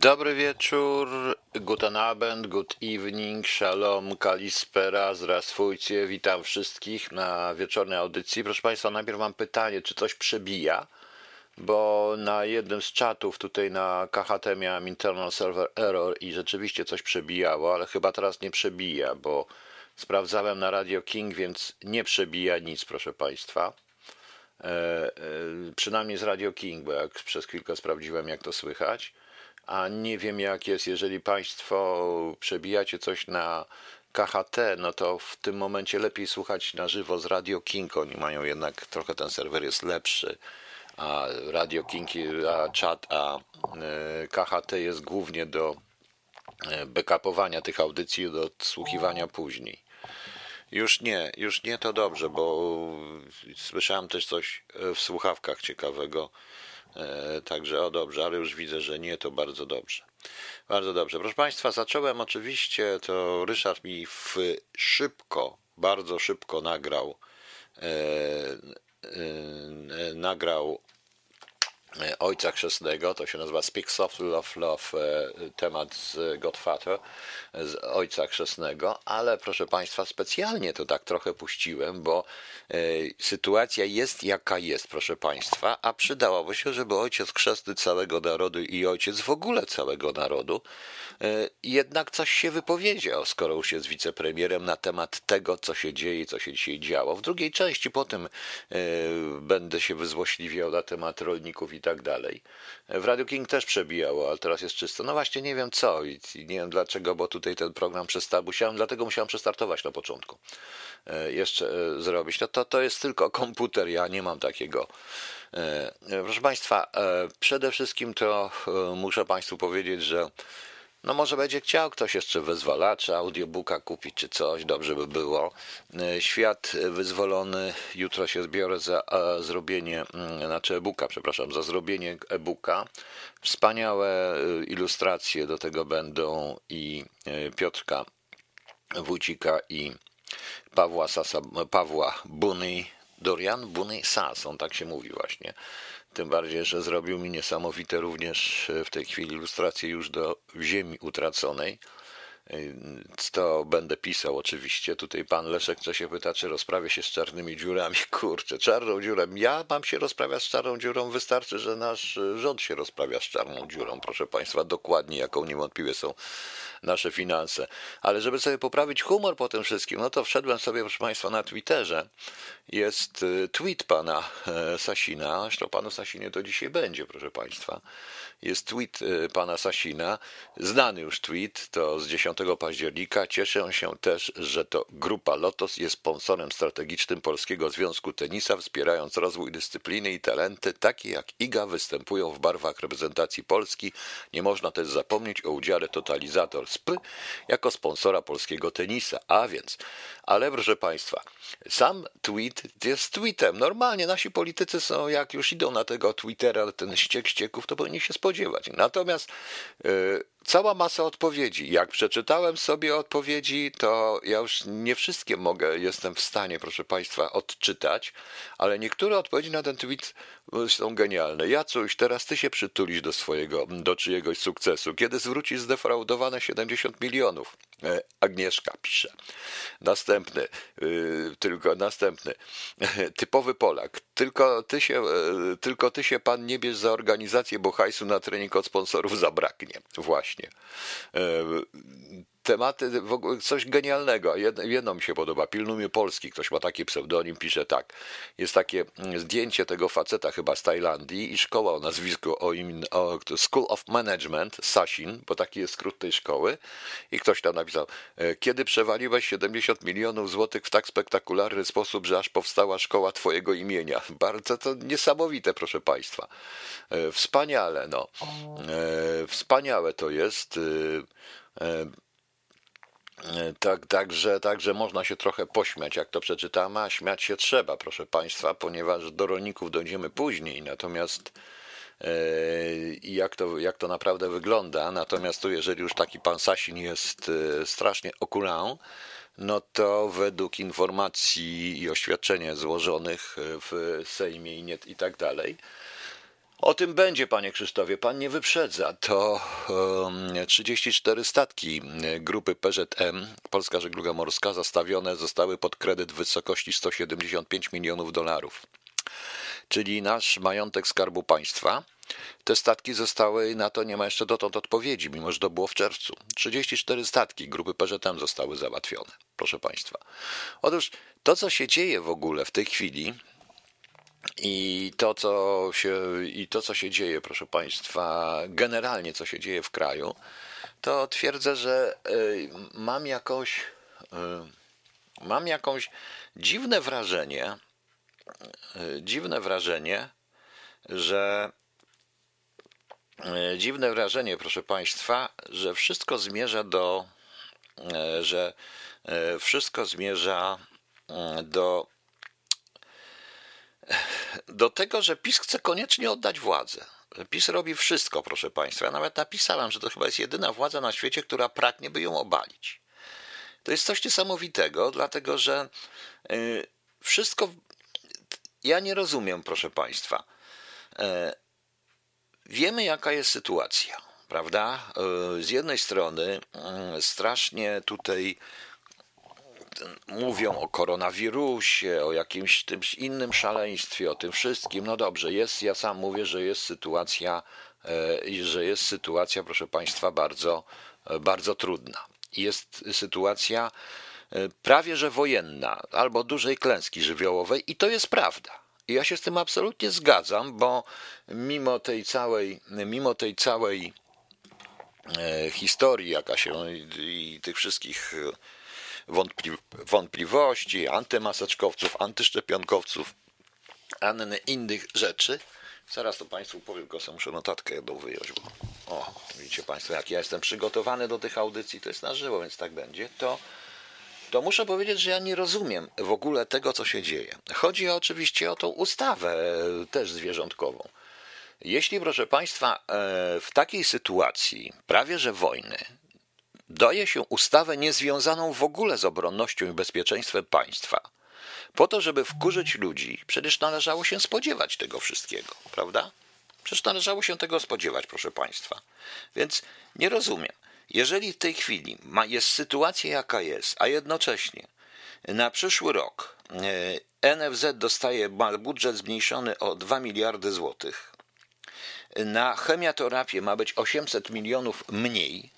Dobry wieczór, guten Abend, good evening, shalom, kalispera, zrastwujcie, witam wszystkich na wieczornej audycji. Proszę Państwa, najpierw mam pytanie, czy coś przebija, bo na jednym z czatów tutaj na KHT miałem internal server error i rzeczywiście coś przebijało, ale chyba teraz nie przebija, bo sprawdzałem na Radio King, więc nie przebija nic, proszę Państwa. E, e, przynajmniej z Radio King, bo jak przez chwilkę sprawdziłem, jak to słychać a nie wiem jak jest, jeżeli Państwo przebijacie coś na KHT, no to w tym momencie lepiej słuchać na żywo z Radio King. Oni mają jednak trochę ten serwer jest lepszy, a Radio King, a czat, a e, KHT jest głównie do e, backupowania tych audycji, do odsłuchiwania później. Już nie, już nie to dobrze, bo słyszałem też coś w słuchawkach ciekawego E, także o dobrze, ale już widzę, że nie, to bardzo dobrze. Bardzo dobrze. Proszę Państwa, zacząłem oczywiście, to Ryszard mi w szybko, bardzo szybko nagrał, e, e, nagrał E, Ojca Chrzestnego, to się nazywa Speak Softly Love Love, e, temat z Godfather, z Ojca Chrzestnego, ale proszę Państwa, specjalnie to tak trochę puściłem, bo e, sytuacja jest jaka jest, proszę Państwa, a przydałoby się, żeby Ojciec Chrzestny całego narodu i Ojciec w ogóle całego narodu jednak coś się wypowiedział, skoro już jest wicepremierem na temat tego, co się dzieje, co się dzisiaj działo. W drugiej części potem będę się wyzłośliwiał na temat rolników i tak dalej. W Radio King też przebijało, ale teraz jest czysto. No właśnie nie wiem co i nie wiem dlaczego, bo tutaj ten program przestał. Musiałem, dlatego musiałem przestartować na początku. E, jeszcze e, zrobić. No to, to jest tylko komputer, ja nie mam takiego. E, proszę Państwa, przede wszystkim to muszę Państwu powiedzieć, że no może będzie chciał ktoś jeszcze wyzwalacza, audiobooka kupić czy coś, dobrze by było. E, świat wyzwolony, jutro się zbiorę za zrobienie, mm, znaczy e-booka, przepraszam, za zrobienie e-booka. Wspaniałe e, ilustracje do tego będą i e, Piotrka Wójcika i Pawła, Sasa, Pawła Buny, Dorian Buny Sas, on tak się mówi właśnie. Tym bardziej, że zrobił mi niesamowite również w tej chwili ilustracje już do Ziemi Utraconej. To będę pisał oczywiście. Tutaj pan Leszek co się pyta, czy rozprawia się z czarnymi dziurami. Kurczę, czarną dziurą. Ja mam się rozprawiać z czarną dziurą. Wystarczy, że nasz rząd się rozprawia z czarną dziurą. Proszę państwa, dokładnie jaką niewątpliwie są nasze finanse. Ale żeby sobie poprawić humor po tym wszystkim, no to wszedłem sobie, proszę Państwa, na Twitterze. Jest y, tweet pana e, Sasina, zresztą panu Sasinie to dzisiaj będzie, proszę Państwa. Jest tweet y, pana Sasina, znany już tweet, to z 10 października. Cieszę się też, że to grupa Lotos jest sponsorem strategicznym Polskiego Związku Tenisa, wspierając rozwój dyscypliny i talenty, takie jak IGA, występują w barwach reprezentacji Polski. Nie można też zapomnieć o udziale Totalizator Jako sponsora polskiego tenisa. A więc, ale proszę Państwa, sam tweet jest tweetem. Normalnie nasi politycy są, jak już idą na tego Twittera, ten ściek ścieków, to powinni się spodziewać. Natomiast yy, cała masa odpowiedzi. Jak przeczytałem sobie odpowiedzi, to ja już nie wszystkie mogę, jestem w stanie, proszę Państwa, odczytać, ale niektóre odpowiedzi na ten tweet są genialne. Jacuś, teraz ty się przytulisz do swojego, do czyjegoś sukcesu. Kiedy zwrócisz zdefraudowane 70 milionów? E, Agnieszka pisze. Następny, yy, tylko następny. Typowy Polak. Tylko ty, się, yy, tylko ty się pan nie bierz za organizację, bo hajsu na trening od sponsorów zabraknie. Właśnie. Tematy, w ogóle coś genialnego. Jedno, jedno mi się podoba, Pilnumie Polski, ktoś ma taki pseudonim, pisze tak. Jest takie mm, zdjęcie tego faceta chyba z Tajlandii i szkoła o nazwisku o, im, o School of Management, Sasin, bo taki jest skrót tej szkoły i ktoś tam napisał, e, kiedy przewaliłeś 70 milionów złotych w tak spektakularny sposób, że aż powstała szkoła twojego imienia. Bardzo to niesamowite, proszę państwa. E, wspaniale, no. E, wspaniałe to jest. Tak, także, także można się trochę pośmiać, jak to przeczytamy, a śmiać się trzeba, proszę Państwa, ponieważ do rolników dojdziemy później. Natomiast i jak to, jak to naprawdę wygląda. Natomiast tu, jeżeli już taki pan Sasin jest e, strasznie okulał, no to według informacji i oświadczenia złożonych w Sejmie i, nie, i tak dalej, O tym będzie, panie Krzysztofie, pan nie wyprzedza. To um, 34 statki grupy PZM, Polska Żegluga Morska, zastawione zostały pod kredyt w wysokości 175 milionów dolarów. Czyli nasz majątek Skarbu Państwa. Te statki zostały, na to nie ma jeszcze dotąd odpowiedzi, mimo że to było w czerwcu. 34 statki grupy PZM zostały załatwione, proszę Państwa. Otóż to, co się dzieje w ogóle w tej chwili, i to, co się, I to, co się dzieje, proszę Państwa, generalnie co się dzieje w kraju, to twierdzę, że y, mam jakoś, y, mam jakąś dziwne wrażenie, y, dziwne wrażenie, że dziwne wrażenie, proszę Państwa, że wszystko zmierza do, że wszystko zmierza do do tego, że PiS chce koniecznie oddać władzę. PiS robi wszystko, proszę Państwa. Ja nawet napisałem, że to chyba jest jedyna władza na świecie, która pragnie, by ją obalić. To jest coś niesamowitego, dlatego że y, wszystko. Ja nie rozumiem, proszę Państwa. E, wiemy, jaka jest sytuacja, prawda? E, z jednej strony mm, strasznie tutaj mówią o koronawirusie, o jakimś tym innym szaleństwie, o tym wszystkim. No dobrze, jest, ja sam mówię, że jest sytuacja, e, że jest sytuacja, proszę Państwa, bardzo, e, bardzo trudna. Jest sytuacja e, prawie że wojenna, albo dużej klęski żywiołowej, i to jest prawda. Ja się z tym absolutnie zgadzam, bo mimo tej całej, mimo tej całej historii, jaka się i tych wszystkich wątpli wątpliwości, antymaseczkowców, antyszczepionkowców, an innych rzeczy. Zaraz to Państwu powiem, tylko sobie muszę notatkę jedną wyjąć, bo o, widzicie Państwo, jak ja jestem przygotowany do tych audycji, to jest na żywo, więc tak będzie, to, to muszę powiedzieć, że ja nie rozumiem w ogóle tego, co się dzieje. Chodzi oczywiście o tą ustawę e, też zwierzątkową. Jeśli, proszę Państwa, e, w takiej sytuacji, prawie że wojny, daje się ustawę niezwiązaną w ogóle z obronnością i bezpieczeństwem państwa. Po to, żeby wkurzyć ludzi, przecież należało się spodziewać tego wszystkiego, prawda? Przecież należało się tego spodziewać, proszę Państwa. Więc nie rozumiem. Jeżeli w tej chwili ma, jest sytuacja, jaka jest, a jednocześnie na przyszły rok e, NFZ dostaje ma budżet zmniejszony o 2 miliardy złotych, na chemioterapię ma być 800 milionów mniej,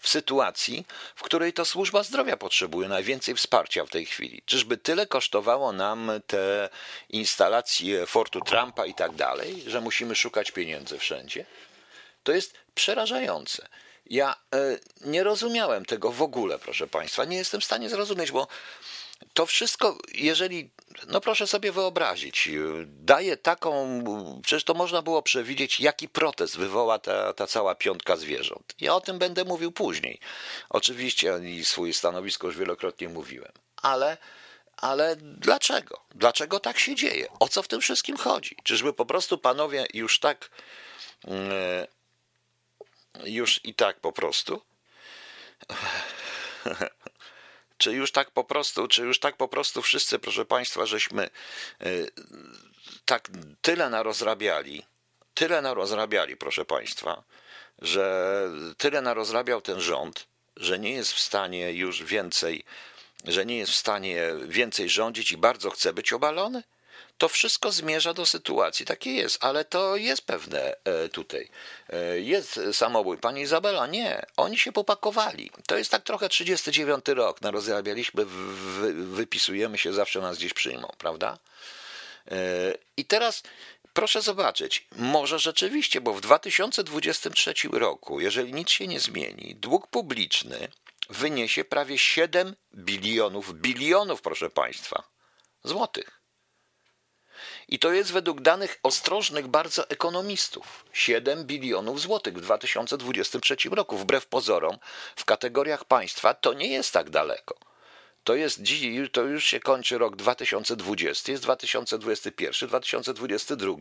w sytuacji, w której to służba zdrowia potrzebuje najwięcej wsparcia w tej chwili. Czyżby tyle kosztowało nam te instalacje Fortu Trumpa i tak dalej, że musimy szukać pieniędzy wszędzie? To jest przerażające. Ja e, nie rozumiałem tego w ogóle, proszę Państwa. Nie jestem w stanie zrozumieć, bo to wszystko, jeżeli, no proszę sobie wyobrazić, daje taką, przecież to można było przewidzieć, jaki protest wywoła ta, ta cała piątka zwierząt. Ja o tym będę mówił później. Oczywiście i swoje stanowisko już wielokrotnie mówiłem, ale, ale dlaczego? Dlaczego tak się dzieje? O co w tym wszystkim chodzi? Czyżby po prostu panowie już tak, mm, już i tak po prostu Czy już tak po prostu, czy już tak po prostu wszyscy, proszę Państwa, żeśmy y, tak tyle narozrabiali, tyle narozrabiali, proszę Państwa, że tyle narozrabiał ten rząd, że nie jest w stanie już więcej, że nie jest w stanie więcej rządzić i bardzo chce być obalony? To wszystko zmierza do sytuacji. Takie jest, ale to jest pewne e, tutaj. E, jest samobój. Pani Izabela, nie. Oni się popakowali. To jest tak trochę 39 rok. Narozrabialiśmy, wypisujemy się, zawsze nas gdzieś przyjmą, prawda? E, I teraz proszę zobaczyć, może rzeczywiście, bo w 2023 roku, jeżeli nic się nie zmieni, dług publiczny wyniesie prawie 7 bilionów, bilionów, proszę Państwa, złotych. I to jest według danych ostrożnych bardzo ekonomistów 7 bilionów złotych w 2023 roku. Wbrew pozorom, w kategoriach państwa to nie jest tak daleko. To, jest, to już się kończy rok 2020, jest 2021, 2022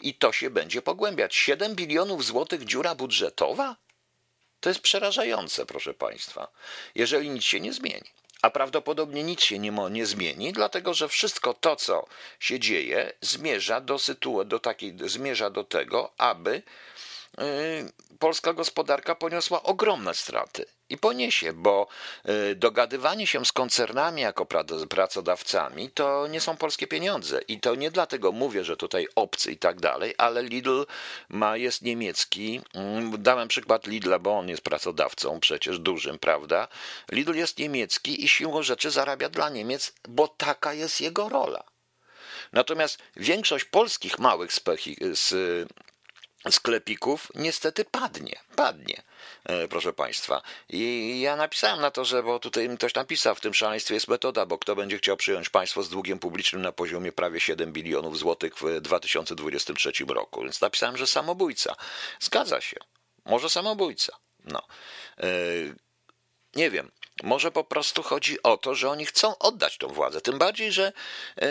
i to się będzie pogłębiać. 7 bilionów złotych dziura budżetowa? To jest przerażające, proszę Państwa, jeżeli nic się nie zmieni. A prawdopodobnie nic się nie, nie zmieni, dlatego że wszystko to, co się dzieje, zmierza do sytuacji, do takiej, zmierza do tego, aby Y, polska gospodarka poniosła ogromne straty. I poniesie, bo y, dogadywanie się z koncernami jako pracodawcami to nie są polskie pieniądze. I to nie dlatego mówię, że tutaj obcy i tak dalej, ale Lidl ma, jest niemiecki. Mm, dałem przykład Lidla, bo on jest pracodawcą przecież dużym, prawda? Lidl jest niemiecki i siłą rzeczy zarabia dla Niemiec, bo taka jest jego rola. Natomiast większość polskich małych sklepików niestety padnie, padnie, e, proszę Państwa. I ja napisałem na to, że, bo tutaj ktoś napisał, w tym szaleństwie jest metoda, bo kto będzie chciał przyjąć państwo z długiem publicznym na poziomie prawie 7 bilionów złotych w 2023 roku. Więc napisałem, że samobójca. Zgadza się. Może samobójca. No. E, nie wiem. Może po prostu chodzi o to, że oni chcą oddać tą władzę. Tym bardziej, że e,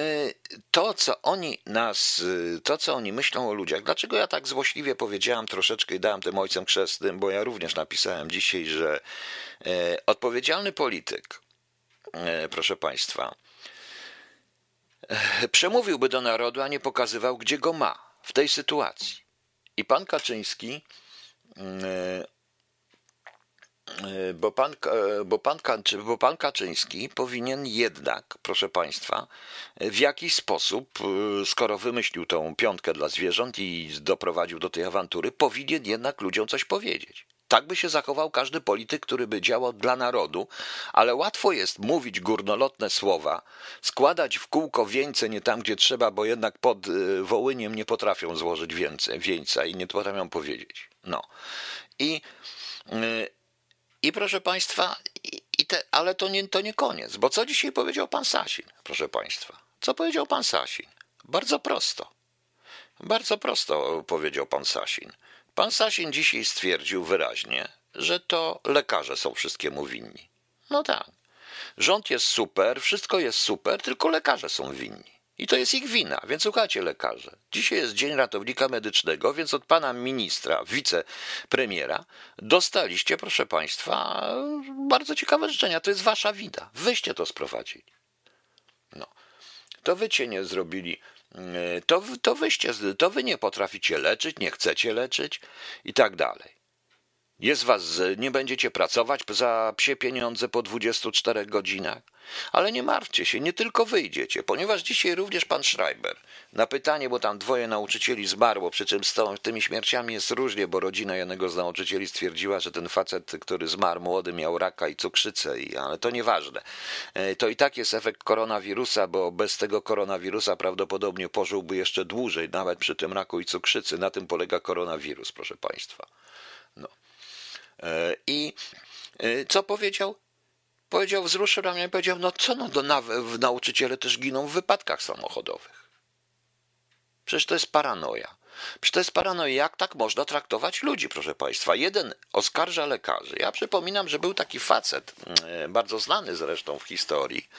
to, co oni nas, e, to, co oni myślą o ludziach, dlaczego ja tak złośliwie powiedziałem troszeczkę i dałem tym ojcem chrzestnym, bo ja również napisałem dzisiaj, że e, odpowiedzialny polityk, proszę Państwa, przemówiłby do narodu, a nie pokazywał, gdzie go ma w tej sytuacji. I pan Kaczyński E, bo pan, e, bo, pan, bo pan Kaczyński powinien jednak, proszę Państwa, w jakiś sposób, e, skoro wymyślił tą piątkę dla zwierząt i doprowadził do tej awantury, powinien jednak ludziom coś powiedzieć. Tak by się zachował każdy polityk, który by działał dla narodu, ale łatwo jest mówić górnolotne słowa, składać w kółko wieńce nie tam, gdzie trzeba, bo jednak pod Wołyniem nie potrafią złożyć wieńca i nie potrafią powiedzieć. No. I i proszę Państwa, i, te, ale to nie, to nie koniec, bo co dzisiaj powiedział pan Sasin, proszę Państwa? Co powiedział pan Sasin? Bardzo prosto. Bardzo prosto powiedział pan Sasin. Pan Sasin dzisiaj stwierdził wyraźnie, że to lekarze są wszystkiemu winni. No tak. Rząd jest super, wszystko jest super, tylko lekarze są winni. I to jest ich wina, więc słuchajcie lekarze. Dzisiaj jest Dzień Ratownika Medycznego, więc od pana ministra, wicepremiera dostaliście, proszę państwa, bardzo ciekawe życzenia. To jest wasza wina. Wyście to sprowadzili. No. To wycie nie zrobili. To, to wyście, to wy nie potraficie leczyć, nie chcecie leczyć i tak dalej. Jest was, nie będziecie pracować za psie pieniądze po 24 godzinach. Ale nie martwcie się, nie tylko wyjdziecie, ponieważ dzisiaj również pan Schreiber na pytanie, bo tam dwoje nauczycieli zmarło, przy czym z tymi śmierciami jest różnie, bo rodzina jednego z nauczycieli stwierdziła, że ten facet, który zmarł młody, miał raka i cukrzycę, i, ale to nieważne. E, to i tak jest efekt koronawirusa, bo bez tego koronawirusa prawdopodobnie pożyłby jeszcze dłużej, nawet przy tym raku i cukrzycy. Na tym polega koronawirus, proszę państwa. No. E, I e, co powiedział? Powiedział, wzruszył ramię i powiedział, no co no, do, nauczyciele też giną w wypadkach samochodowych. Przecież to jest paranoja. Przecież to jest paranoja. Jak tak można traktować ludzi, proszę Państwa? Jeden oskarża lekarzy. Ja przypominam, że był taki facet, mm, bardzo znany zresztą w historii,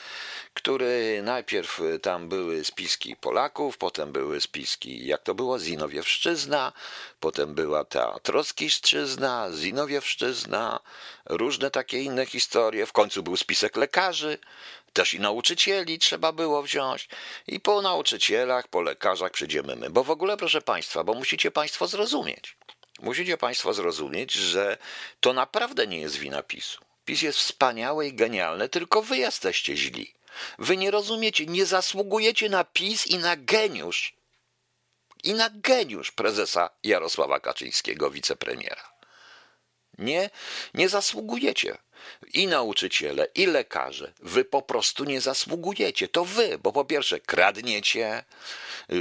który najpierw y, tam były spiski Polaków, potem były spiski, jak to było, Zinowiewszczyzna, potem była ta Trockiszczyzna, Zinowiewszczyzna, różne takie inne historie. W końcu był spisek lekarzy, też i nauczycieli trzeba było wziąć. I po nauczycielach, po lekarzach przyjdziemy my. Bo w ogóle, proszę Państwa, bo musicie Państwo zrozumieć. Musicie Państwo zrozumieć, że to naprawdę nie jest wina PiSu. PiS jest wspaniały i genialny, tylko wy jesteście źli. Wy nie rozumiecie, nie zasługujecie na PiS i na geniusz. I na geniusz prezesa Jarosława Kaczyńskiego, wicepremiera. Nie, nie zasługujecie. I nauczyciele, i lekarze. Wy po prostu nie zasługujecie. To wy, bo po pierwsze kradniecie,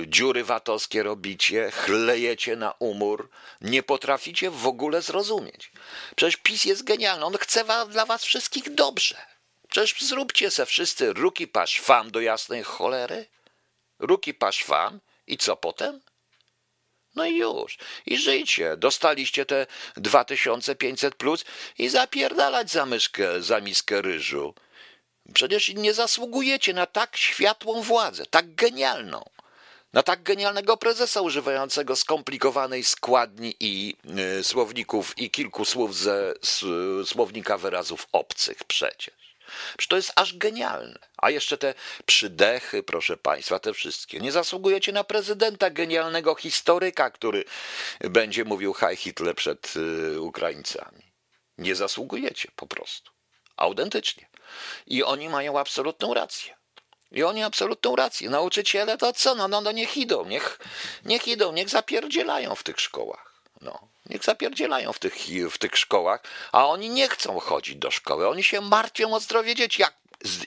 dziury watowskie robicie, chlejecie na umór, nie potraficie w ogóle zrozumieć. Przecież PiS jest genialny, on chce dla was wszystkich dobrze. Przecież zróbcie se wszyscy ruki paszwam do jasnej cholery. Ruki paszwam i co potem? No i już. I żyjcie. Dostaliście te 2500 plus i zapierdalać za myszkę, za miskę ryżu. Przecież nie zasługujecie na tak światłą władzę, tak genialną. Na tak genialnego prezesa używającego skomplikowanej składni i y, słowników i kilku słów ze s, słownika wyrazów obcych przecież. Przecież to jest aż genialne. A jeszcze te przydechy, proszę Państwa, te wszystkie. Nie zasługujecie na prezydenta, genialnego historyka, który będzie mówił High Hitler przed y, Ukraińcami. Nie zasługujecie po prostu. Autentycznie. I oni mają absolutną rację. I oni absolutną rację. Nauczyciele to co? No, no, no niech idą, niech, niech idą, niech zapierdzielają w tych szkołach. No, niech zapierdzielają w tych, w tych szkołach, a oni nie chcą chodzić do szkoły. Oni się martwią o zdrowie dzieci. Jak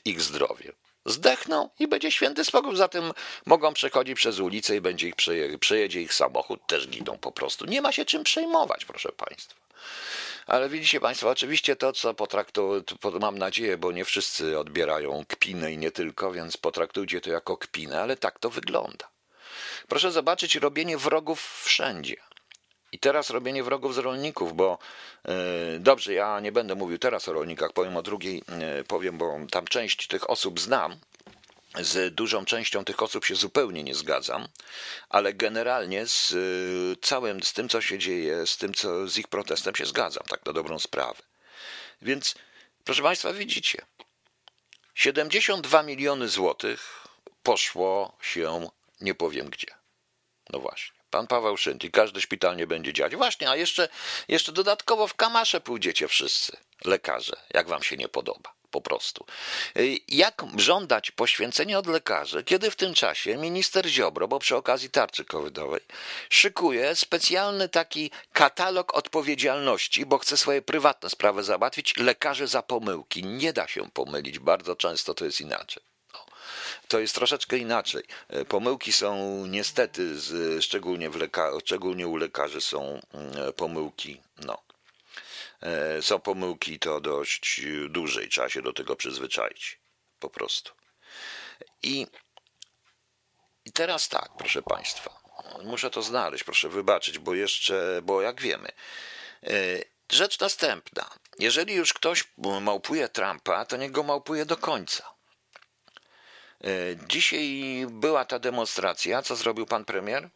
ich zdrowie? Zdechną i będzie święty spokój. Zatem mogą przechodzić przez ulicę i będzie ich przeje, przejedzie ich samochód, też giną po prostu. Nie ma się czym przejmować, proszę Państwa. Ale widzicie Państwo, oczywiście to, co potraktuję, mam nadzieję, bo nie wszyscy odbierają kpinę i nie tylko, więc potraktujcie to jako kpinę, ale tak to wygląda. Proszę zobaczyć robienie wrogów wszędzie. I teraz robienie wrogów z rolników, bo yy, dobrze, ja nie będę mówił teraz o rolnikach, powiem o drugiej, yy, powiem, bo tam część tych osób znam, z dużą częścią tych osób się zupełnie nie zgadzam, ale generalnie z y, całym, z tym, co się dzieje, z tym, co z ich protestem się zgadzam, tak na dobrą sprawę. Więc, proszę Państwa, widzicie, 72 miliony złotych poszło się nie powiem gdzie. No właśnie. Pan Paweł Szynt i każdy szpital nie będzie działać. Właśnie, a jeszcze, jeszcze dodatkowo w kamasze pójdziecie wszyscy, lekarze, jak wam się nie podoba po prostu. Y, jak żądać poświęcenia od lekarzy, kiedy w tym czasie minister Ziobro, bo przy okazji tarczy covidowej, szykuje specjalny taki katalog odpowiedzialności, bo chce swoje prywatne sprawy załatwić, lekarzy za pomyłki. Nie da się pomylić, bardzo często to jest inaczej. To jest troszeczkę inaczej. Y, pomyłki są niestety, szczególnie, w leka- szczególnie u lekarzy są mm, pomyłki, no, E, są pomyłki, to dość duże i trzeba się do tego przyzwyczaić. Po prostu. I, i teraz tak, proszę Państwa. Muszę to znaleźć, proszę wybaczyć, bo jeszcze, bo jak wiemy. E, rzecz następna. Jeżeli już ktoś małpuje Trumpa, to niech go małpuje do końca. E, dzisiaj była ta demonstracja. Co zrobił pan premier?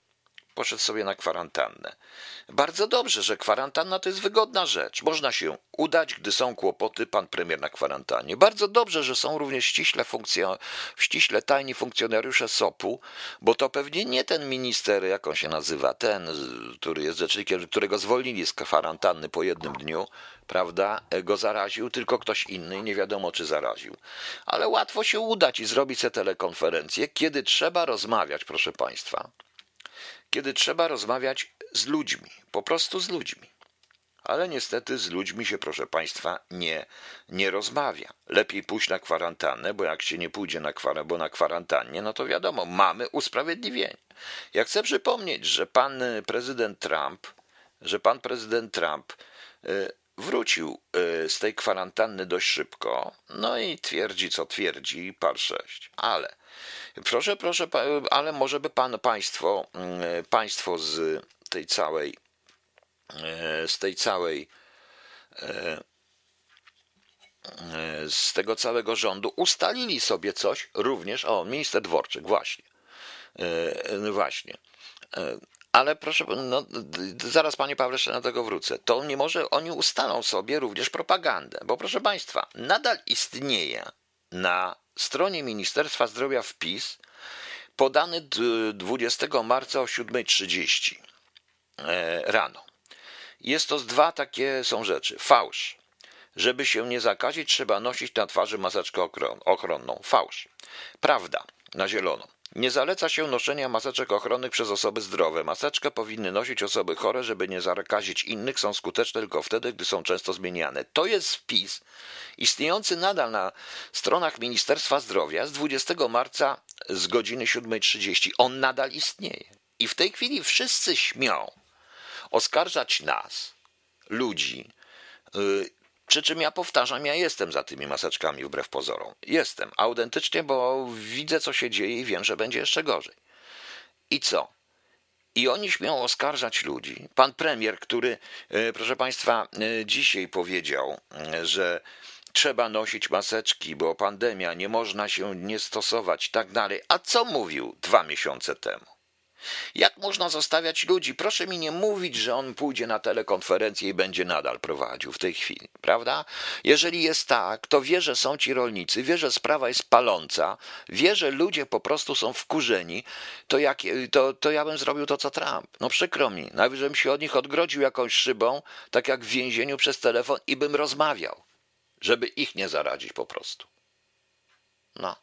Poszedł sobie na kwarantannę. Bardzo dobrze, że kwarantanna to jest wygodna rzecz. Można się udać, gdy są kłopoty, pan premier na kwarantannie. Bardzo dobrze, że są również ściśle, funkcjo- ściśle tajni funkcjonariusze SOP-u, bo to pewnie nie ten minister, jak on się nazywa, ten, który jest rzecznikiem, którego zwolnili z kwarantanny po jednym dniu, prawda, go zaraził, tylko ktoś inny, nie wiadomo czy zaraził. Ale łatwo się udać i zrobić sobie telekonferencję, kiedy trzeba rozmawiać, proszę państwa kiedy trzeba rozmawiać z ludźmi, po prostu z ludźmi. Ale niestety z ludźmi się, proszę Państwa, nie, nie rozmawia. Lepiej pójść na kwarantannę, bo jak się nie pójdzie na, kwar- bo na no to wiadomo, mamy usprawiedliwienie. Ja chcę przypomnieć, że pan prezydent Trump, że pan prezydent Trump y, wrócił y, z tej kwarantanny dość szybko, no i twierdzi, co twierdzi, par 6. Ale Proszę, proszę, ale może by pan państwo, mm, państwo z tej całej, e, z tej całej, e, e, z tego całego rządu ustalili sobie coś również, o, minister Dworczyk, właśnie, właśnie. Ale proszę, no, zaraz panie Pawle, jeszcze na tego wrócę. To nie może, oni ustalą sobie również propagandę, bo proszę państwa, nadal istnieje na stronie Ministerstwa Zdrowia wpis podany 20 marca o 7.30 e, rano. Jest to z dwa takie są rzeczy. Fałsz. Żeby się nie zakazić, trzeba nosić na twarzy maseczkę ochronną. Fałsz. Prawda. Na zielono. Nie zaleca się noszenia maseczek ochronnych przez osoby zdrowe. Maseczkę powinny nosić osoby chore, żeby nie zakazić innych. Są skuteczne tylko wtedy, gdy są często zmieniane. To jest wpis istniejący nadal na stronach Ministerstwa Zdrowia z 20 marca z godziny 7.30. On nadal istnieje. I w tej chwili wszyscy śmią oskarżać nas, ludzi, yy, przy czym ja powtarzam, ja jestem za tymi maseczkami wbrew pozorom. Jestem, autentycznie, bo widzę, co się dzieje i wiem, że będzie jeszcze gorzej. I co? I oni śmią oskarżać ludzi. Pan premier, który, yy, proszę Państwa, yy, dzisiaj powiedział, że trzeba nosić maseczki, bo pandemia, nie można się nie stosować, tak dalej. A co mówił dwa miesiące temu? Jak można zostawiać ludzi? Proszę mi nie mówić, że on pójdzie na telekonferencję i będzie nadal prowadził w tej chwili, prawda? Jeżeli jest tak, to wie, że są ci rolnicy, wie, że sprawa jest paląca, wie, że ludzie po prostu są wkurzeni, to, jak, to, to ja bym zrobił to, co Trump. No przykro mi, najwyżej bym się od nich odgrodził jakąś szybą, tak jak w więzieniu przez telefon i bym rozmawiał, żeby ich nie zaradzić po prostu. No.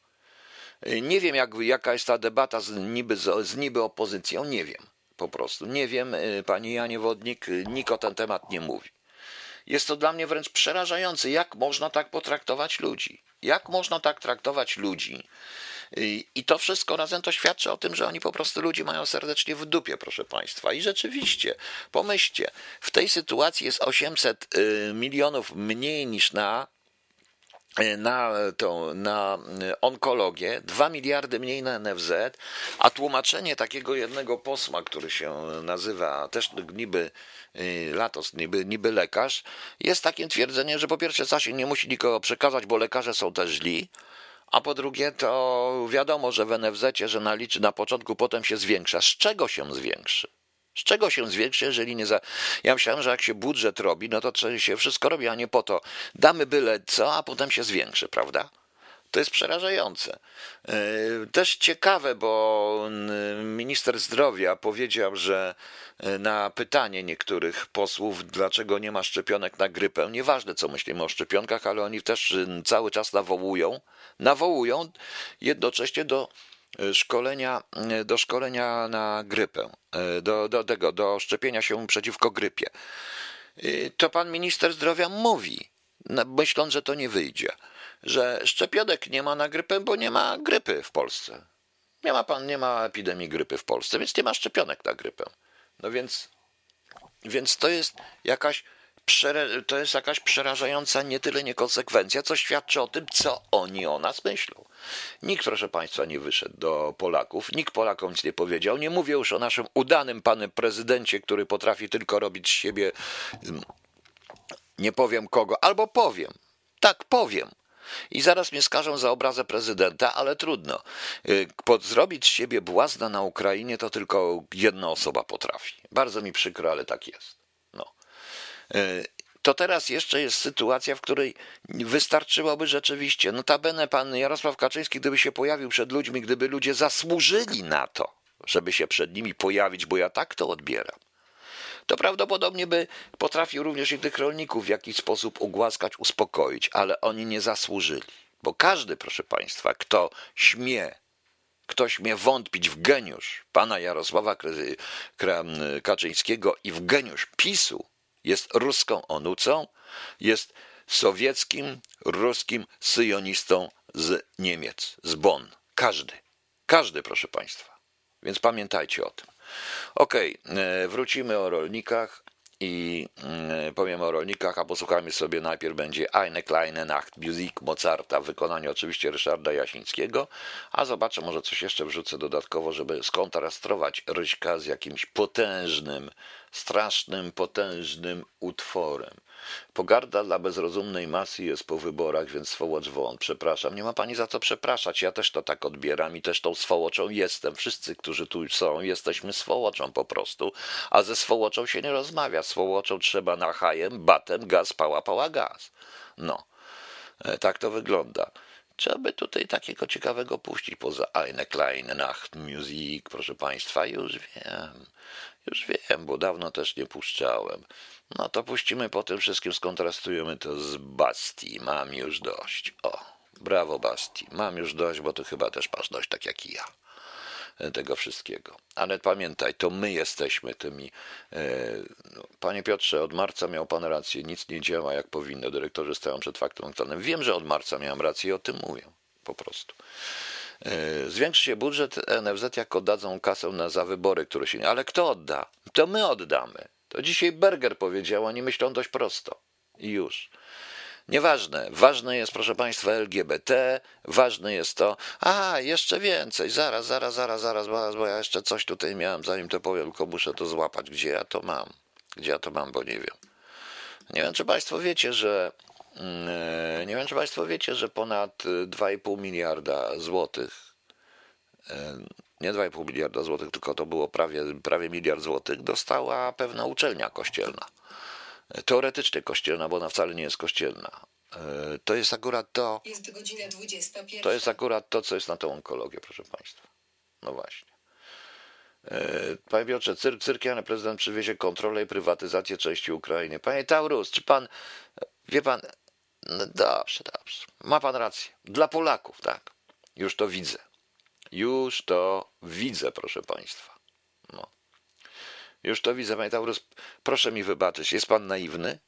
Nie wiem, jak, jaka jest ta debata z niby, z niby opozycją, nie wiem. Po prostu nie wiem, y, pani Janie Wodnik, y, nikt o ten temat nie mówi. Jest to dla mnie wręcz przerażające, jak można tak potraktować ludzi. Jak można tak traktować ludzi? Y, I to wszystko razem to świadczy o tym, że oni po prostu ludzi mają serdecznie w dupie, proszę Państwa. I rzeczywiście, pomyślcie, w tej sytuacji jest 800 milionów mniej niż na na, tą, na onkologię, 2 miliardy mniej na NFZ, a tłumaczenie takiego jednego posła, który się nazywa też niby y, Latos, niby, niby lekarz, jest takim twierdzeniem, że po pierwsze Sasin nie musi nikogo przekazać, bo lekarze są też źli, a po drugie to wiadomo, że w NFZ, że naliczy na początku, potem się zwiększa. Z czego się zwiększy? Z czego się zwiększy, jeżeli nie za. Ja myślałem, że jak się budżet robi, no to się wszystko robi, a nie po to. Damy byle co, a potem się zwiększy, prawda? To jest przerażające. E, też ciekawe, bo minister zdrowia powiedział, że e, na pytanie niektórych posłów, dlaczego nie ma szczepionek na grypę, nieważne co myślimy o szczepionkach, ale oni też cały czas nawołują, nawołują jednocześnie do szkolenia, e, do szkolenia na grypę, e, do, do tego, do szczepienia się przeciwko grypie. To pan minister zdrowia mówi, myśląc, że to nie wyjdzie, że szczepionek nie ma na grypę, bo nie ma grypy w Polsce. Nie ma pan, nie ma epidemii grypy w Polsce, więc nie ma szczepionek na grypę. No więc, więc to jest jakaś to jest jakaś przerażająca nie tyle niekonsekwencja, co świadczy o tym, co oni o nas myślą. Nikt, proszę Państwa, nie wyszedł do Polaków, nikt Polakom nic nie powiedział. Nie mówię już o naszym udanym panem prezydencie, który potrafi tylko robić z siebie nie powiem kogo, albo powiem. Tak, powiem. I zaraz mnie skażą za obrazę prezydenta, ale trudno. Y, pod zrobić z siebie błazna na Ukrainie to tylko jedna osoba potrafi. Bardzo mi przykro, ale tak jest. E, to teraz jeszcze jest sytuacja, w której wystarczyłoby rzeczywiście, notabene pan Jarosław Kaczyński, gdyby się pojawił przed ludźmi, gdyby ludzie zasłużyli na to, żeby się przed nimi pojawić, bo ja tak to odbieram, to prawdopodobnie by potrafił również i tych rolników w jakiś sposób ugłaskać, uspokoić, ale oni nie zasłużyli. Bo każdy, proszę Państwa, kto śmie, kto śmie wątpić w geniusz pana Jarosława Kaczyńskiego i w geniusz PiSu, jest ruską onucą, jest sowieckim, ruskim syjonistą z Niemiec, z Bonn. Każdy. Każdy, proszę Państwa. Więc pamiętajcie o tym. Okej, okay, wrócimy o rolnikach i mm, powiem o rolnikach, a posłuchajmy sobie najpierw będzie Eine kleine Nacht Musik Mozarta w wykonaniu oczywiście Ryszarda Jasińskiego, a zobaczę, może coś jeszcze wrzucę dodatkowo, żeby skontrastrować Ryśka z jakimś potężnym strasznym, potężnym utworem. Pogarda dla bezrozumnej masy jest po wyborach, więc swołocz won. Przepraszam, nie ma pani za co przepraszać. Ja też to tak odbieram i też tą swołoczą jestem. Wszyscy, którzy tu są, jesteśmy swołoczą po prostu. A ze swołoczą się nie rozmawia. Swołoczą trzeba na hajem, batem, gaz, pała, pała, gaz. No, e, tak to wygląda. Trzeba by tutaj takiego ciekawego puścić poza Eine kleine Nacht Musik, proszę Państwa, już wiem. Już wiem, bo dawno też nie puszczałem. No to puścimy po tym wszystkim, skontrastujemy to z Basti. Mam już dość. O, brawo Basti. Mam już dość, bo ty chyba też masz dość, tak jak i ja tego wszystkiego. Ale pamiętaj, to my jesteśmy tymi. E, no, panie Piotrze, od marca miał pan rację, nic nie działa jak powinno. Dyrektorzy stają przed faktem Wiem, że od marca miałem rację i o tym mówię. Po prostu. E, zwiększy się budżet NFZ, jak oddadzą kasę na za wybory, które się. Ale kto odda? To my oddamy. To dzisiaj Berger powiedział, oni myślą dość prosto. I już. Nieważne. Ważne jest, proszę Państwa, LGBT, ważne jest to. A, jeszcze więcej. Zaraz, zaraz, zaraz, zaraz, zaraz, bo ja jeszcze coś tutaj miałem, zanim to powiem, tylko muszę to złapać. Gdzie ja to mam? Gdzie ja to mam, bo nie wiem. Nie wiem, czy Państwo wiecie, że mm, nie wiem, czy Państwo wiecie, że ponad 2,5 miliarda złotych nie 2,5 miliarda złotych, tylko to było prawie, prawie miliard złotych, dostała pewna uczelnia kościelna. Teoretycznie kościelna, bo ona wcale nie jest kościelna. E, To jest akurat to, Jest godzina 21. to jest akurat to, co jest na tą onkologię, proszę Państwa. No właśnie. E, Panie Piotrze, cyrk cyrkiem, ale prezydent przywiezie kontrolę i prywatyzację części Ukrainy. Panie Taurus, czy pan, wie pan, no dobrze, dobrze, ma pan rację. Dla Polaków, tak. Już to widzę. Już to widzę, proszę Państwa. No. Już to widzę, panie Taurus. Proszę mi wybaczyć, jest pan naiwny?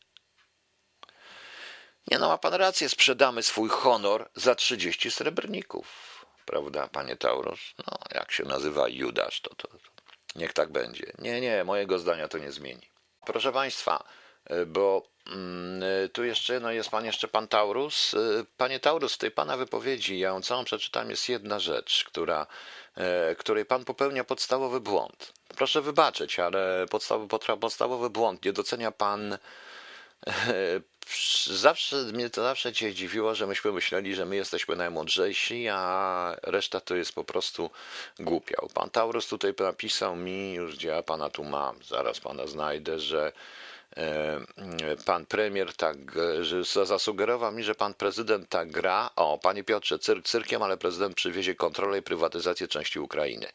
Nie no, ma pan rację, sprzedamy swój honor za 30 srebrników. Prawda, panie Taurus? No, jak się nazywa Judasz, to, to, to niech tak będzie. Nie, nie, mojego zdania to nie zmieni. Proszę państwa, y, bo tu jeszcze, no jest pan jeszcze pan Taurus. Y, Panie Taurus, w tej pana wypowiedzi, ja ją całą przeczytam, jest jedna rzecz, która, e, której pan popełnia podstawowy błąd. Proszę wybaczyć, ale podstawowy, podstawowy błąd. Nie docenia pan Zawsze mnie to zawsze cię dziwiło, że myśmy myśleli, że my jesteśmy najmądrzejsi, a reszta to jest po prostu głupiał. Pan Taurus tutaj napisał mi, już gdzie ja pana tu mam, zaraz pana znajdę, że e, pan premier tak, e, zasugerował mi, że pan prezydent tak gra. O, panie Piotrze, cyrk cyrkiem, ale prezydent przywiezie kontrolę i prywatyzację części Ukrainy.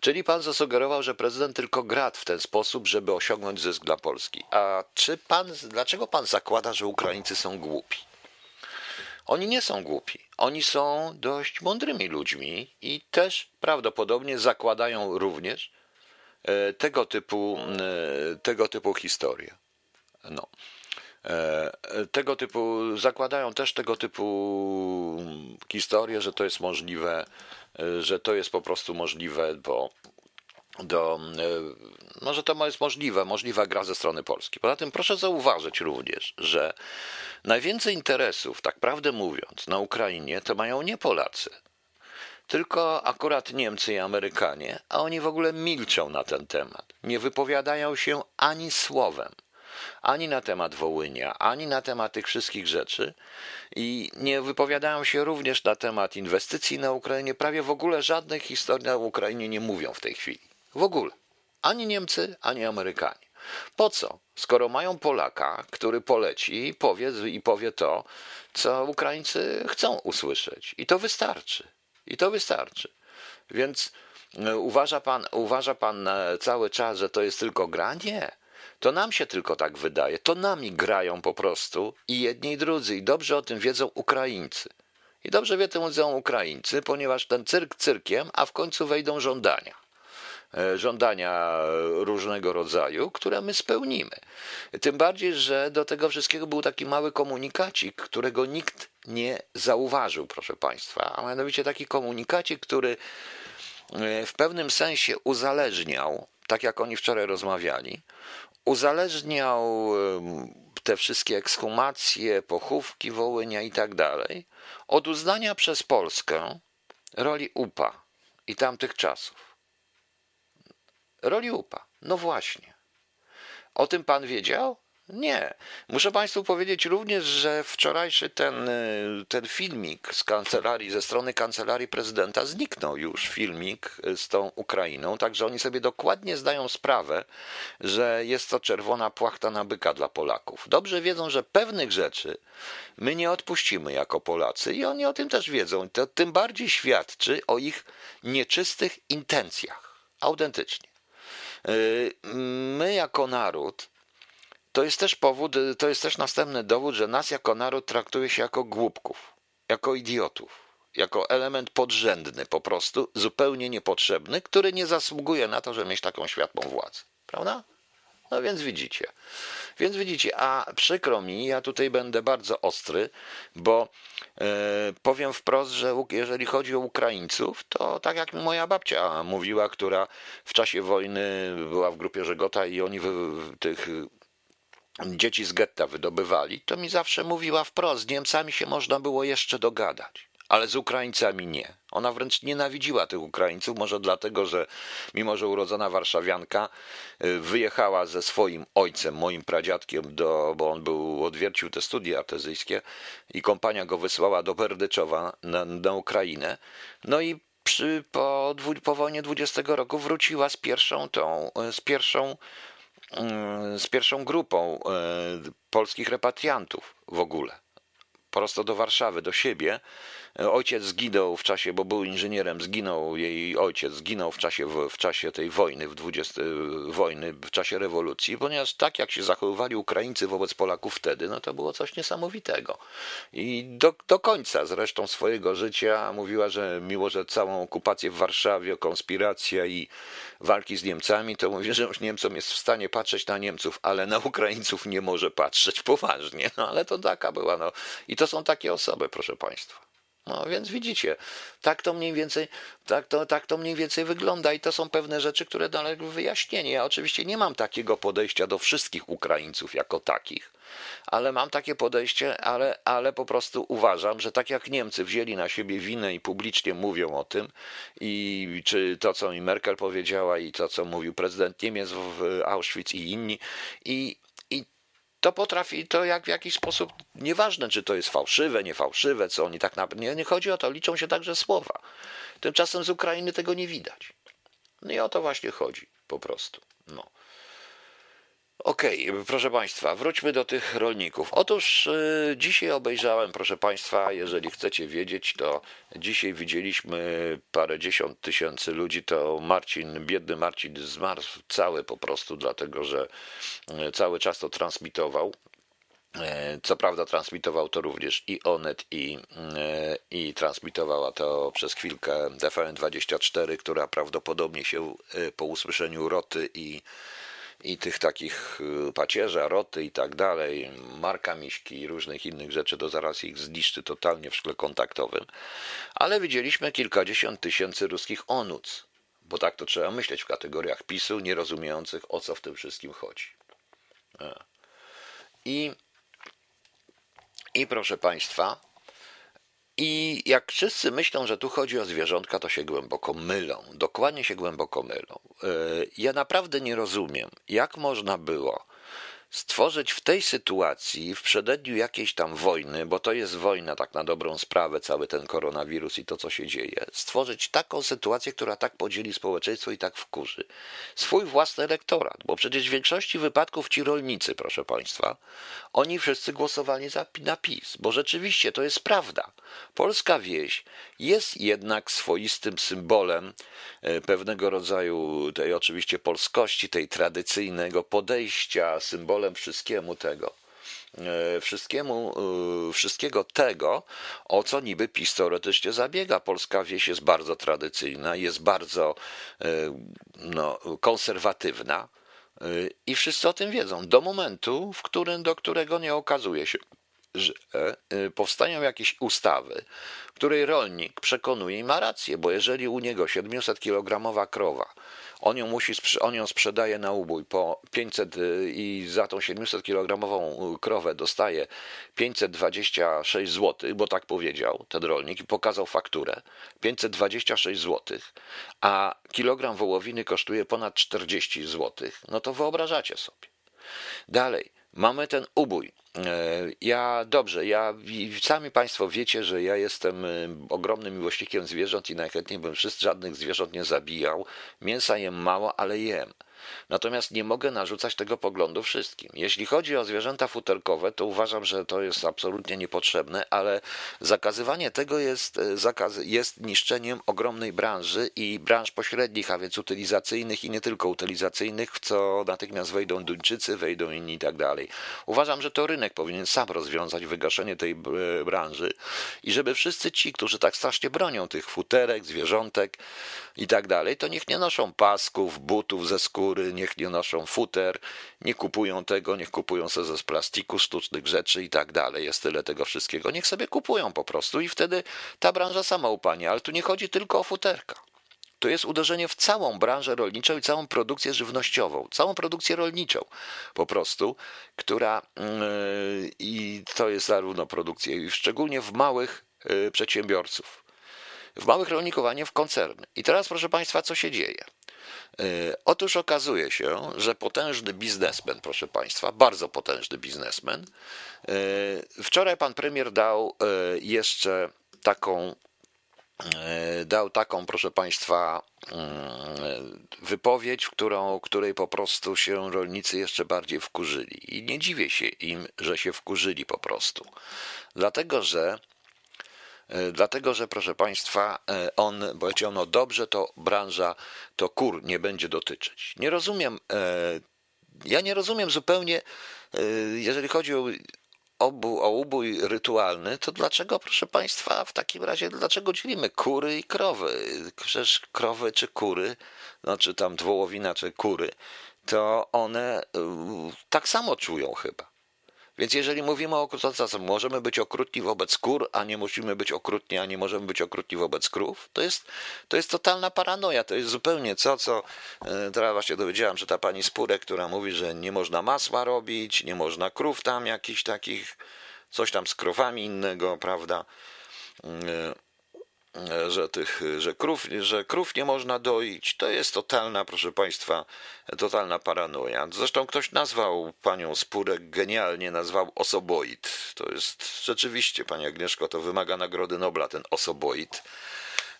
Czyli pan zasugerował, że prezydent tylko gra w ten sposób, żeby osiągnąć zysk dla Polski. A czy pan, dlaczego pan zakłada, że Ukraińcy są głupi? Oni nie są głupi. Oni są dość mądrymi ludźmi i też prawdopodobnie zakładają również e, tego typu, e, tego typu historie. No. E, Tego typu, zakładają też tego typu historie, że to jest możliwe, e, że to jest po prostu możliwe, bo do, e, no, to jest możliwe, możliwa gra ze strony Polski. Poza tym proszę zauważyć również, że najwięcej interesów, tak prawdę mówiąc, na Ukrainie to mają nie Polacy, tylko akurat Niemcy i Amerykanie, a oni w ogóle milczą na ten temat. Nie wypowiadają się ani słowem ani na temat Wołynia, ani na temat tych wszystkich rzeczy i nie wypowiadają się również na temat inwestycji na Ukrainie. Prawie w ogóle żadnej historii na Ukrainie nie mówią w tej chwili. W ogóle. Ani Niemcy, ani Amerykanie. Po co? Skoro mają Polaka, który poleci i powie, i powie to, co Ukraińcy chcą usłyszeć. I to wystarczy. I to wystarczy. Więc e, uważa pan, uważa pan e, cały czas, że to jest tylko gra? Nie. To nam się tylko tak wydaje. To nami grają po prostu i jedni i drudzy. I dobrze o tym wiedzą Ukraińcy. I dobrze wiedzą Ukraińcy, ponieważ ten cyrk cyrkiem, a w końcu wejdą żądania. E, Żądania różnego rodzaju, które my spełnimy. Tym bardziej, że do tego wszystkiego był taki mały komunikacik, którego nikt nie zauważył, proszę Państwa. A mianowicie taki komunikacik, który e, w pewnym sensie uzależniał, tak jak oni wczoraj rozmawiali, uzależniał te wszystkie ekshumacje, pochówki Wołynia i tak dalej od uznania przez Polskę roli UPA i tamtych czasów. Roli UPA. No właśnie. O tym pan wiedział? Nie. Muszę Państwu powiedzieć również, że wczorajszy ten, y, ten filmik z kancelarii, ze strony kancelarii prezydenta zniknął już filmik z tą Ukrainą, także oni sobie dokładnie zdają sprawę, że jest to czerwona płachta na byka dla Polaków. Dobrze wiedzą, że pewnych rzeczy my nie odpuścimy jako Polacy i oni o tym też wiedzą. To tym bardziej świadczy o ich nieczystych intencjach. Autentycznie. Y, My jako naród to jest też powód, to jest też następny dowód, że nas jako naród traktuje się jako głupków, jako idiotów, jako element podrzędny po prostu, zupełnie niepotrzebny, który nie zasługuje na to, żeby mieć taką światłą władzę. Prawda? No więc widzicie. Więc widzicie, a przykro mi, ja tutaj będę bardzo ostry, bo e, powiem wprost, że jeżeli chodzi o Ukraińców, to tak jak moja babcia mówiła, która w czasie wojny była w grupie Żegota i oni wy, tych dzieci z getta wydobywali, to mi zawsze mówiła wprost, z Niemcami się można było jeszcze dogadać, ale z Ukraińcami nie. Ona wręcz nienawidziła tych Ukraińców, może dlatego, że mimo, że urodzona warszawianka y, wyjechała ze swoim ojcem, moim pradziadkiem, do, bo on był, odwiercił te studia artezyjskie i kompania go wysłała do Berdyczowa na, na Ukrainę. No i przy, po, po wojnie 20 roku wróciła z pierwszą tą, z pierwszą, mm, z pierwszą grupą polskich repatriantów w ogóle. Prosto do Warszawy, do siebie Ojciec zginął w czasie, bo był inżynierem, zginął jej ojciec, zginął w czasie, w, w czasie tej wojny, w 20, wojny, w czasie rewolucji, ponieważ tak jak się zachowywali Ukraińcy wobec Polaków wtedy, no to było coś niesamowitego. I do, do końca zresztą swojego życia mówiła, że miło, że całą okupację w Warszawie, konspiracja i walki z Niemcami, to mówi, że już Niemcom jest w stanie patrzeć na Niemców, ale na Ukraińców nie może patrzeć poważnie. No ale to taka była. No. I to są takie osoby, proszę Państwa. No więc widzicie, tak to mniej więcej, tak to, tak to mniej więcej wygląda i to są pewne rzeczy, które naległy wyjaśnienie. Ja oczywiście nie mam takiego podejścia do wszystkich Ukraińców jako takich, ale mam takie podejście, ale, ale po prostu uważam, że tak jak Niemcy wzięli na siebie winę i publicznie mówią o tym, i czy to, co mi Merkel powiedziała, i to, co mówił prezydent Niemiec w Auschwitz i inni, i to potrafi, to jak w jakiś sposób, nieważne czy to jest fałszywe, niefałszywe, co oni tak naprawdę, nie, nie chodzi o to, liczą się także słowa. Tymczasem z Ukrainy tego nie widać. No i o to właśnie chodzi, po prostu. No. Okej, okay, proszę Państwa, wróćmy do tych rolników. Otóż y, dzisiaj obejrzałem, proszę Państwa, jeżeli chcecie wiedzieć, to dzisiaj widzieliśmy parę dziesiąt tysięcy ludzi. To Marcin, biedny Marcin zmarł cały po prostu, dlatego że y, cały czas to transmitował. Y, co prawda transmitował to również i Onet, i, i transmitowała to przez chwilkę TVN24, która prawdopodobnie się po usłyszeniu Roty i i tych takich y, pacierza, roty i tak dalej, marka miśki i różnych innych rzeczy, to zaraz ich zniszczy totalnie w szkle kontaktowym. Ale widzieliśmy kilkadziesiąt tysięcy ruskich onuc, bo tak to trzeba myśleć w kategoriach PiSu, nie rozumiejących o co w tym wszystkim chodzi. E. I, i proszę Państwa, i jak wszyscy myślą, że tu chodzi o zwierzątka, to się głęboko mylą. Dokładnie się głęboko mylą. E, ja naprawdę nie rozumiem, jak można było stworzyć w tej sytuacji, w przededniu jakiejś tam wojny, bo to jest wojna tak na dobrą sprawę, cały ten koronawirus i to, co się dzieje, stworzyć taką sytuację, która tak podzieli społeczeństwo i tak wkurzy swój własny elektorat, bo przecież w większości wypadków ci rolnicy, proszę Państwa, oni wszyscy głosowali za, na PiS, bo rzeczywiście to jest prawda. Polska wieś jest jednak swoistym symbolem e, pewnego rodzaju tej oczywiście polskości, tej tradycyjnego podejścia, symbolem wszystkiemu tego. E, wszystkiemu, e, wszystkiego tego, o co niby PiS teoretycznie zabiega. Polska wieś jest bardzo tradycyjna, jest bardzo no, konserwatywna i wszyscy o tym wiedzą. Do momentu, w którym, do którego nie okazuje się, że powstają jakieś ustawy, której rolnik przekonuje i ma rację, bo jeżeli u niego 700-kilogramowa krowa on ją, musi, on ją sprzedaje na ubój po 500 y, i za tą 700-kilogramową y, krowę dostaje 526 zł, bo tak powiedział ten rolnik i pokazał fakturę. 526 zł, a kilogram wołowiny kosztuje ponad 40 zł. No to wyobrażacie sobie. Dalej, mamy ten ubój. E, ja dobrze, ja sami Państwo wiecie, że ja jestem e, ogromnym miłośnikiem zwierząt i najchętniej bym wszystkich żadnych zwierząt nie zabijał. Mięsa jem mało, ale jem. Natomiast nie mogę narzucać tego poglądu wszystkim. Jeśli chodzi o zwierzęta futerkowe, to uważam, że to jest absolutnie niepotrzebne, ale zakazywanie tego jest, e, zakaz, jest niszczeniem ogromnej branży i branż pośrednich, a więc utylizacyjnych i nie tylko utylizacyjnych, w co natychmiast wejdą Duńczycy, wejdą inni i tak dalej. Uważam, że to rynek powinien sam rozwiązać wygaszenie tej e, branży i żeby wszyscy ci, którzy tak strasznie bronią tych futerek, zwierzątek i tak dalej, to niech nie noszą pasków, butów ze skóry, skóry, niech nie noszą futer, nie kupują tego, niech kupują sobie z plastiku, sztucznych rzeczy i tak dalej. Jest tyle tego wszystkiego. Niech sobie kupują po prostu i wtedy ta branża sama upanie. Ale tu nie chodzi tylko o futerka. To jest uderzenie w całą branżę rolniczą i całą produkcję żywnościową, całą produkcję rolniczą po prostu, która yy, i to jest zarówno produkcja, szczególnie w małych yy, przedsiębiorców, w małych rolników, a nie w koncerny. I teraz, proszę Państwa, co się dzieje? E, otóż okazuje się, że potężny biznesmen, proszę Państwa, bardzo potężny biznesmen, e, wczoraj pan premier dał e, jeszcze taką dał taką, proszę Państwa, wypowiedź, w którą, której po prostu się rolnicy jeszcze bardziej wkurzyli. I nie dziwię się im, że się wkurzyli po prostu. Dlatego, że dlatego, że proszę Państwa, e, on powiedział, no dobrze, to branża, to kur nie będzie dotyczyć. Nie rozumiem, e, ja nie rozumiem zupełnie, jeżeli chodzi o obu, o ubój rytualny, to dlaczego, proszę Państwa, w takim razie, dlaczego dzielimy kury i krowy? Przecież krowy czy kury, znaczy tam dwołowina czy kury, to one tak samo czują chyba. Więc jeżeli mówimy o to, możemy być okrutni wobec kur, a nie musimy być okrutni, a nie możemy być okrutni wobec krów, to jest, to jest totalna paranoja. To jest zupełnie co, co e, teraz właśnie dowiedziałam, że ta pani Spurek, która mówi, że nie można masła robić, nie można krów tam jakichś takich, coś tam z krowami innego, prawda? Że tych, że krów, że krów nie można doić. To jest totalna, proszę Państwa, totalna paranoja. Zresztą ktoś nazwał panią Spurek genialnie, nazwał osoboid. To jest rzeczywiście, pani Agnieszko, to wymaga Nagrody Nobla, ten osoboid.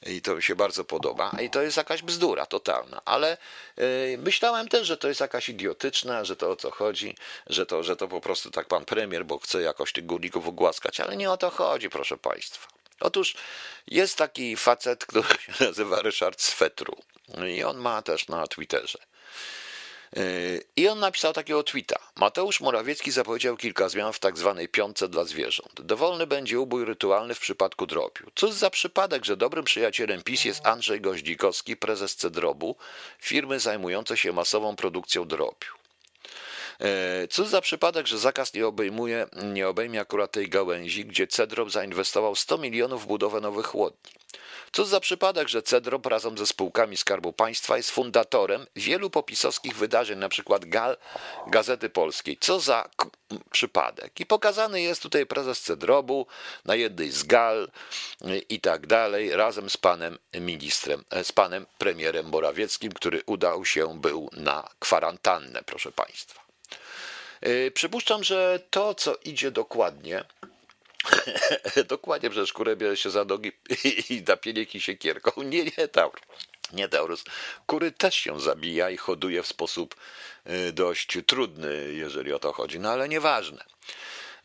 I to mi się bardzo podoba. I to jest jakaś bzdura totalna. Ale yy, myślałem też, że to jest jakaś idiotyczna, że to o co chodzi, że to, że to po prostu tak pan premier, bo chce jakoś tych górników ugłaskać. Ale nie o to chodzi, proszę państwa. Otóż jest taki facet, który się nazywa Ryszard Swetru i on ma też na Twitterze. I on napisał takiego tweeta. Mateusz Morawiecki zapowiedział kilka zmian w tak zwanej piątce dla zwierząt. Dowolny będzie ubój rytualny w przypadku drobiu. Cóż za przypadek, że dobrym przyjacielem PiS jest Andrzej Goździkowski, prezes Cedrobu, firmy zajmującej się masową produkcją drobiu. E, co za przypadek, że zakaz nie obejmuje, nie obejmie akurat tej gałęzi, gdzie Cedrop zainwestował 100 milionów w budowę nowych chłodni. Co za przypadek, że Cedrop razem ze spółkami Skarbu Państwa jest fundatorem wielu popisowskich wydarzeń, przykład Gal Gazety Polskiej. Co za przypadek. I pokazany jest tutaj prezes Cedrobu na jednej z gal y, i tak dalej, razem z panem ministrem, e, z panem premierem Morawieckim, który udał się był na kwarantannę, proszę państwa. Y, przypuszczam, że to, co idzie dokładnie, dokładnie przecież kurę bierze się za nogi i da pienieki siekierką. Nie, nie, Taurus. Nie, Taurus. Kury też się zabija i hoduje w sposób y, dość trudny, jeżeli o to chodzi, no ale nieważne.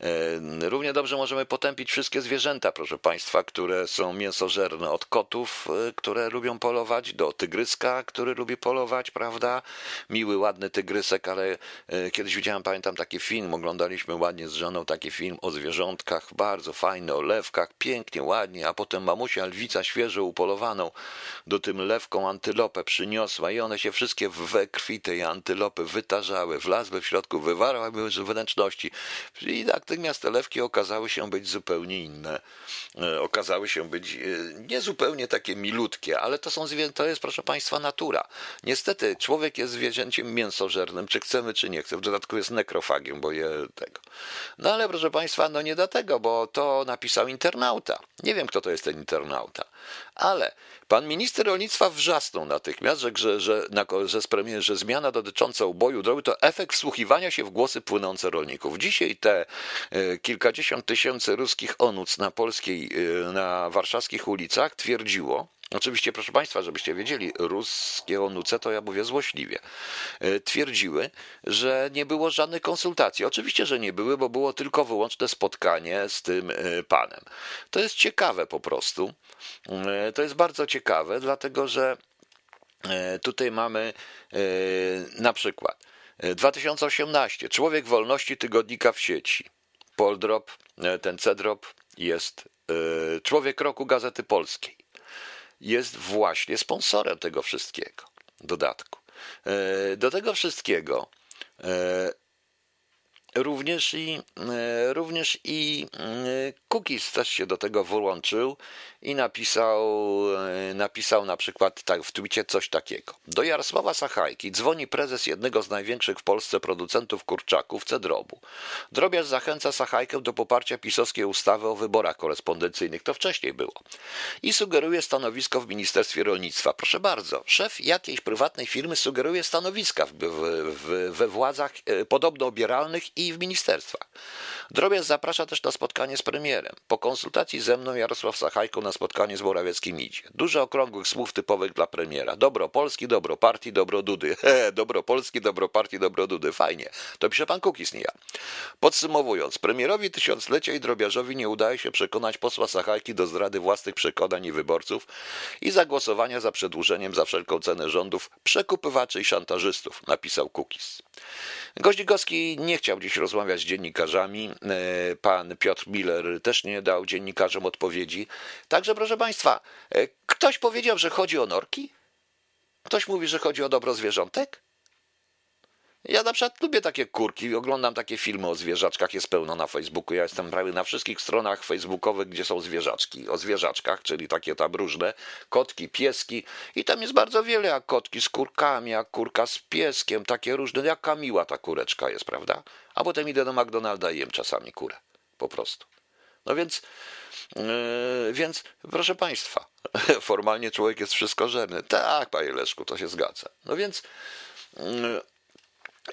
E, równie dobrze możemy potępić wszystkie zwierzęta, proszę Państwa, które są mięsożerne, od kotów, e, które lubią polować, do tygryska, który lubi polować, prawda? Miły, ładny tygrysek, ale e, kiedyś widziałem, pamiętam taki film, oglądaliśmy ładnie z żoną taki film o zwierzątkach, bardzo fajny, o lewkach, pięknie, ładnie, a potem mamusia lwica świeżo upolowaną do tym lewką antylopę przyniosła i one się wszystkie we krwi tej antylopy wytarzały, wlazły w środku, wywarły wnętrzności i tak Natychmiast te lewki okazały się być zupełnie inne. E, okazały się być e, nie zupełnie takie milutkie, ale to są to jest, proszę Państwa, natura. Niestety, człowiek jest zwierzęciem mięsożernym, czy chcemy, czy nie chcemy. W dodatku jest nekrofagiem, bo je tego. No ale, proszę Państwa, no nie dlatego, bo to napisał internauta. Nie wiem, kto to jest ten internauta, ale pan minister rolnictwa wrzasnął natychmiast, że, że, że, na, że, premier, że zmiana dotycząca uboju drogi to efekt wsłuchiwania się w głosy płynące rolników. Dzisiaj te e, kilkadziesiąt tysięcy ruskich onuc na polskiej, e, na warszawskich ulicach twierdziło, Oczywiście, proszę Państwa, żebyście wiedzieli, ruskie onuce, to ja mówię złośliwie, e, twierdziły, że nie było żadnych konsultacji. Oczywiście, że nie były, bo było tylko wyłączne spotkanie z tym e, panem. To jest ciekawe po prostu. E, to jest bardzo ciekawe, dlatego że tutaj mamy na przykład 2018 Człowiek Wolności Tygodnika w sieci. Poldrop, ten Cedrop jest Człowiek Roku Gazety Polskiej jest właśnie sponsorem tego wszystkiego. Dodatku. E, do tego wszystkiego e, Również i, e, również i Cookies też się do tego włączył i napisał, e, napisał na przykład tak, w twicie coś takiego. Do Jarosława Sachajki dzwoni prezes jednego z największych w Polsce producentów kurczaków, Cedrobu. Drobiarz zachęca Sachajkę do poparcia pisowskiej ustawy o wyborach korespondencyjnych. To wcześniej było. I sugeruje stanowisko w Ministerstwie Rolnictwa. Proszę bardzo, szef jakiejś prywatnej firmy sugeruje stanowiska w, w, w, we władzach e, podobno obieralnych i w ministerstwach. Drobiazg zaprasza też na spotkanie z premierem. Po konsultacji ze mną Jarosław Sachajko na spotkanie z Morawieckim idzie. Dużo okrągłych słów typowych dla premiera. Dobro Polski, dobro partii, dobro Dudy. dobro Polski, dobro partii, dobro Dudy. Fajnie. To pisze pan Kukis, nie ja. Podsumowując, premierowi tysiąclecia i drobiażowi nie udaje się przekonać posła Sachajki do zdrady własnych przekonań i wyborców i zagłosowania za przedłużeniem za wszelką cenę rządów przekupywaczy i szantażystów, napisał Kukis. Goździkowski nie chciał dziś rozmawiać z dziennikarzami. E, pan Piotr Miller też nie dał dziennikarzom odpowiedzi. Także, proszę Państwa, e, ktoś powiedział, że chodzi o norki? Ktoś mówi, że chodzi o dobro zwierzątek? Ja na przykład lubię takie kurki, oglądam takie filmy o zwierzaczkach, jest pełno na Facebooku. Ja jestem prawie na wszystkich stronach facebookowych, gdzie są zwierzaczki, o zwierzaczkach, czyli takie tam różne, kotki, pieski i tam jest bardzo wiele, jak kotki z kurkami, jak kurka z pieskiem, takie różne, jaka miła ta kureczka jest, prawda? A potem idę do McDonalda i jem czasami kurę, po prostu. No więc, yy, więc proszę Państwa, formalnie człowiek jest wszystkożerny. Tak, panie Leszku, to się zgadza. No więc... Yy,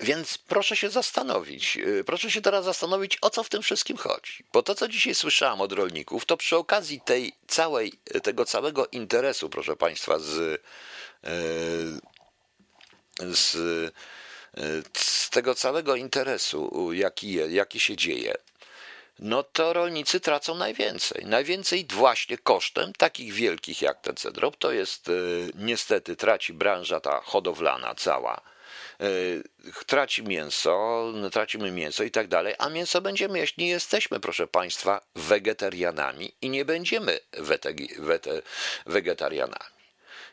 więc proszę się zastanowić, y, proszę się teraz zastanowić, o co w tym wszystkim chodzi. Bo to, co dzisiaj słyszałem od rolników, to przy okazji tej całej, tego całego interesu, proszę Państwa, z, y, z, y, z tego całego interesu, jaki, jaki się dzieje, no to rolnicy tracą najwięcej. Najwięcej właśnie kosztem takich wielkich jak ten cedrop. To jest niestety traci branża ta hodowlana cała traci mięso, tracimy mięso i tak dalej, a mięso będziemy jeść. Nie jesteśmy, proszę Państwa, wegetarianami i nie będziemy wegetarianami.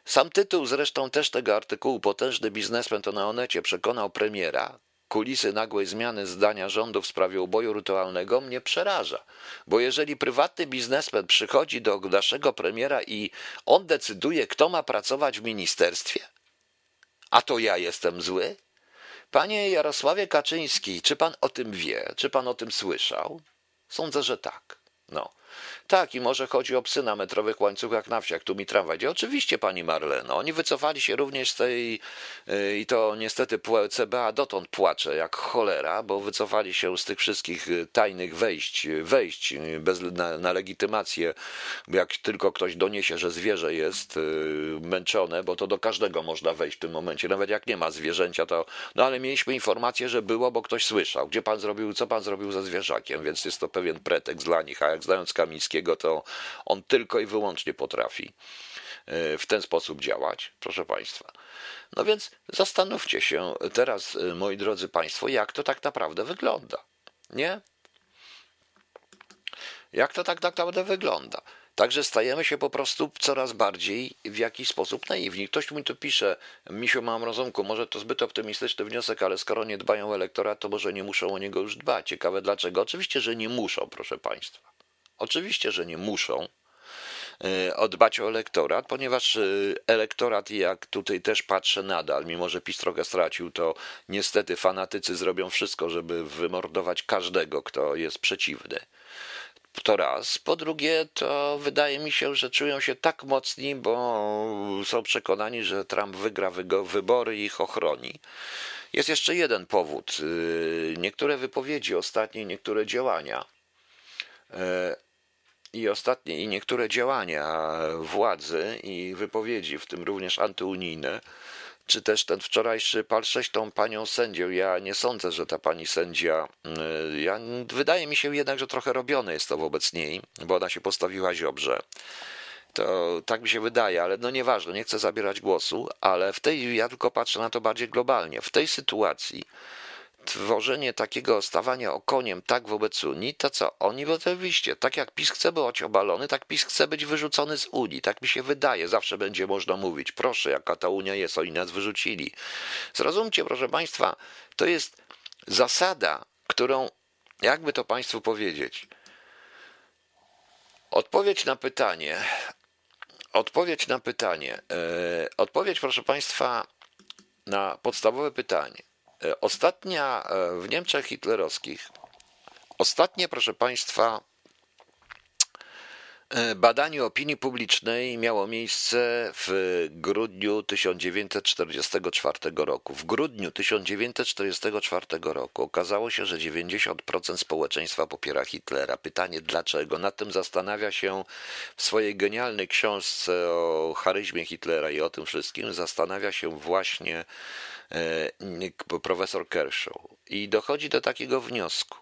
Sam tytuł zresztą też tego artykułu Potężny biznesmen to na Onecie przekonał premiera, kulisy nagłej zmiany zdania rządu w sprawie uboju rytualnego mnie przeraża. Bo jeżeli prywatny biznesmen przychodzi do naszego premiera i on decyduje, kto ma pracować w ministerstwie, a to ja jestem zły? Panie Jarosławie Kaczyński, czy pan o tym wie? Czy pan o tym słyszał? Sądzę, że tak. No. Tak, i może chodzi o psy na metrowych łańcuchach na wsiach, tu mi tramwaj. Oczywiście, pani Marleno, oni wycofali się również z tej, y, i to niestety CBA dotąd płacze jak cholera, bo wycofali się z tych wszystkich y, tajnych wejść, wejść y, bez, na, na legitymację, jak tylko ktoś doniesie, że zwierzę jest męczone, bo to do każdego można wejść w tym momencie, nawet jak nie ma zwierzęcia, to, no ale mieliśmy informację, że było, bo ktoś słyszał, gdzie pan zrobił, co pan zrobił ze zwierzakiem, więc jest to pewien pretekst dla nich, a jak znając Kamińskiego, to on tylko i wyłącznie potrafi e, w ten sposób działać, proszę Państwa. No więc zastanówcie się teraz, e, moi drodzy Państwo, jak to tak naprawdę wygląda. Nie? Jak to tak naprawdę wygląda? Także stajemy się po prostu coraz bardziej w jakiś sposób naiwni. Ktoś mi tu pisze, misiu mam rozumku, może to zbyt optymistyczny wniosek, ale skoro nie dbają o elektorat, to może nie muszą o niego już dbać. Ciekawe dlaczego? Oczywiście, że nie muszą, proszę Państwa. Oczywiście, że nie muszą e, dbać o elektorat, ponieważ e, elektorat, jak tutaj też patrzę nadal, mimo że PiS trochę stracił, to niestety fanatycy zrobią wszystko, żeby wymordować każdego, kto jest przeciwny. To raz. Po drugie, to wydaje mi się, że czują się tak mocni, bo są przekonani, że Trump wygra wybory i ich ochroni. Jest jeszcze jeden powód. E, niektóre wypowiedzi ostatnie, niektóre działania i ostatnie, i niektóre działania władzy i wypowiedzi, w tym również antyunijne, czy też ten wczorajszy pal 6 tą panią sędzią. Ja nie sądzę, że ta pani sędzia, y, ja, wydaje mi się jednak, że trochę robione jest to wobec niej, bo ona się postawiła ziobrze. To tak mi się wydaje, ale no nieważne, nie chcę zabierać głosu, ale w tej, ja tylko patrzę na to bardziej globalnie. W tej sytuacji tworzenie takiego stawania okoniem tak wobec Unii, to co oni, oczywiście, tak jak PiS chce być obalony, tak PiS chce być wyrzucony z Unii. Tak mi się wydaje, zawsze będzie można mówić, proszę, jaka ta Unia jest, oni nas wyrzucili. Zrozumcie, proszę Państwa, to jest zasada, którą, jakby to Państwu powiedzieć, odpowiedź na pytanie, odpowiedź na pytanie, e, odpowiedź, proszę Państwa, na podstawowe pytanie. E, ostatnia e, w Niemczech hitlerowskich, ostatnie, proszę Państwa, badanie opinii publicznej miało miejsce w grudniu 1944 roku. W grudniu 1944 roku okazało się, że 90% społeczeństwa popiera Hitlera. Pytanie dlaczego? Nad tym zastanawia się w swojej genialnej książce o charyzmie Hitlera i o tym wszystkim, zastanawia się właśnie e, profesor Kershaw. I dochodzi do takiego wniosku.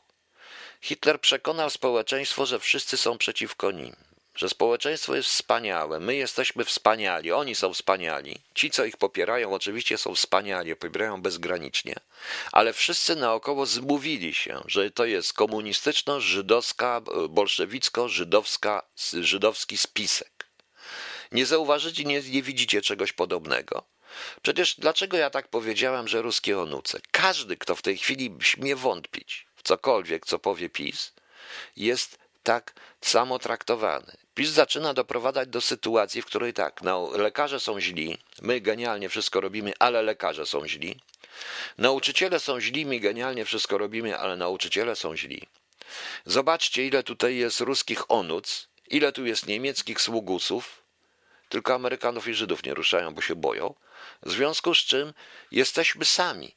Hitler przekonał społeczeństwo, że wszyscy są przeciwko nim że społeczeństwo jest wspaniałe, my jesteśmy wspaniali, oni są wspaniali. Ci, co ich popierają, oczywiście są wspaniali, popierają bezgranicznie, ale wszyscy naokoło zmówili się, że to jest komunistyczno-żydowska, bolszewicko-żydowska, żydowski spisek. Nie zauważycie, nie, nie widzicie czegoś podobnego. Przecież dlaczego ja tak powiedziałem, że ruskie onuce? Każdy, kto w tej chwili śmie wątpić w cokolwiek, co powie PiS, jest tak samo traktowany. PiS zaczyna doprowadzać do sytuacji, w której tak, no, lekarze są źli, my genialnie wszystko robimy, ale lekarze są źli. Nauczyciele są źli, my genialnie wszystko robimy, ale nauczyciele są źli. Zobaczcie, ile tutaj jest ruskich onuc, ile tu jest niemieckich sługusów, tylko Amerykanów i Żydów nie ruszają, bo się boją. W związku z czym jesteśmy sami.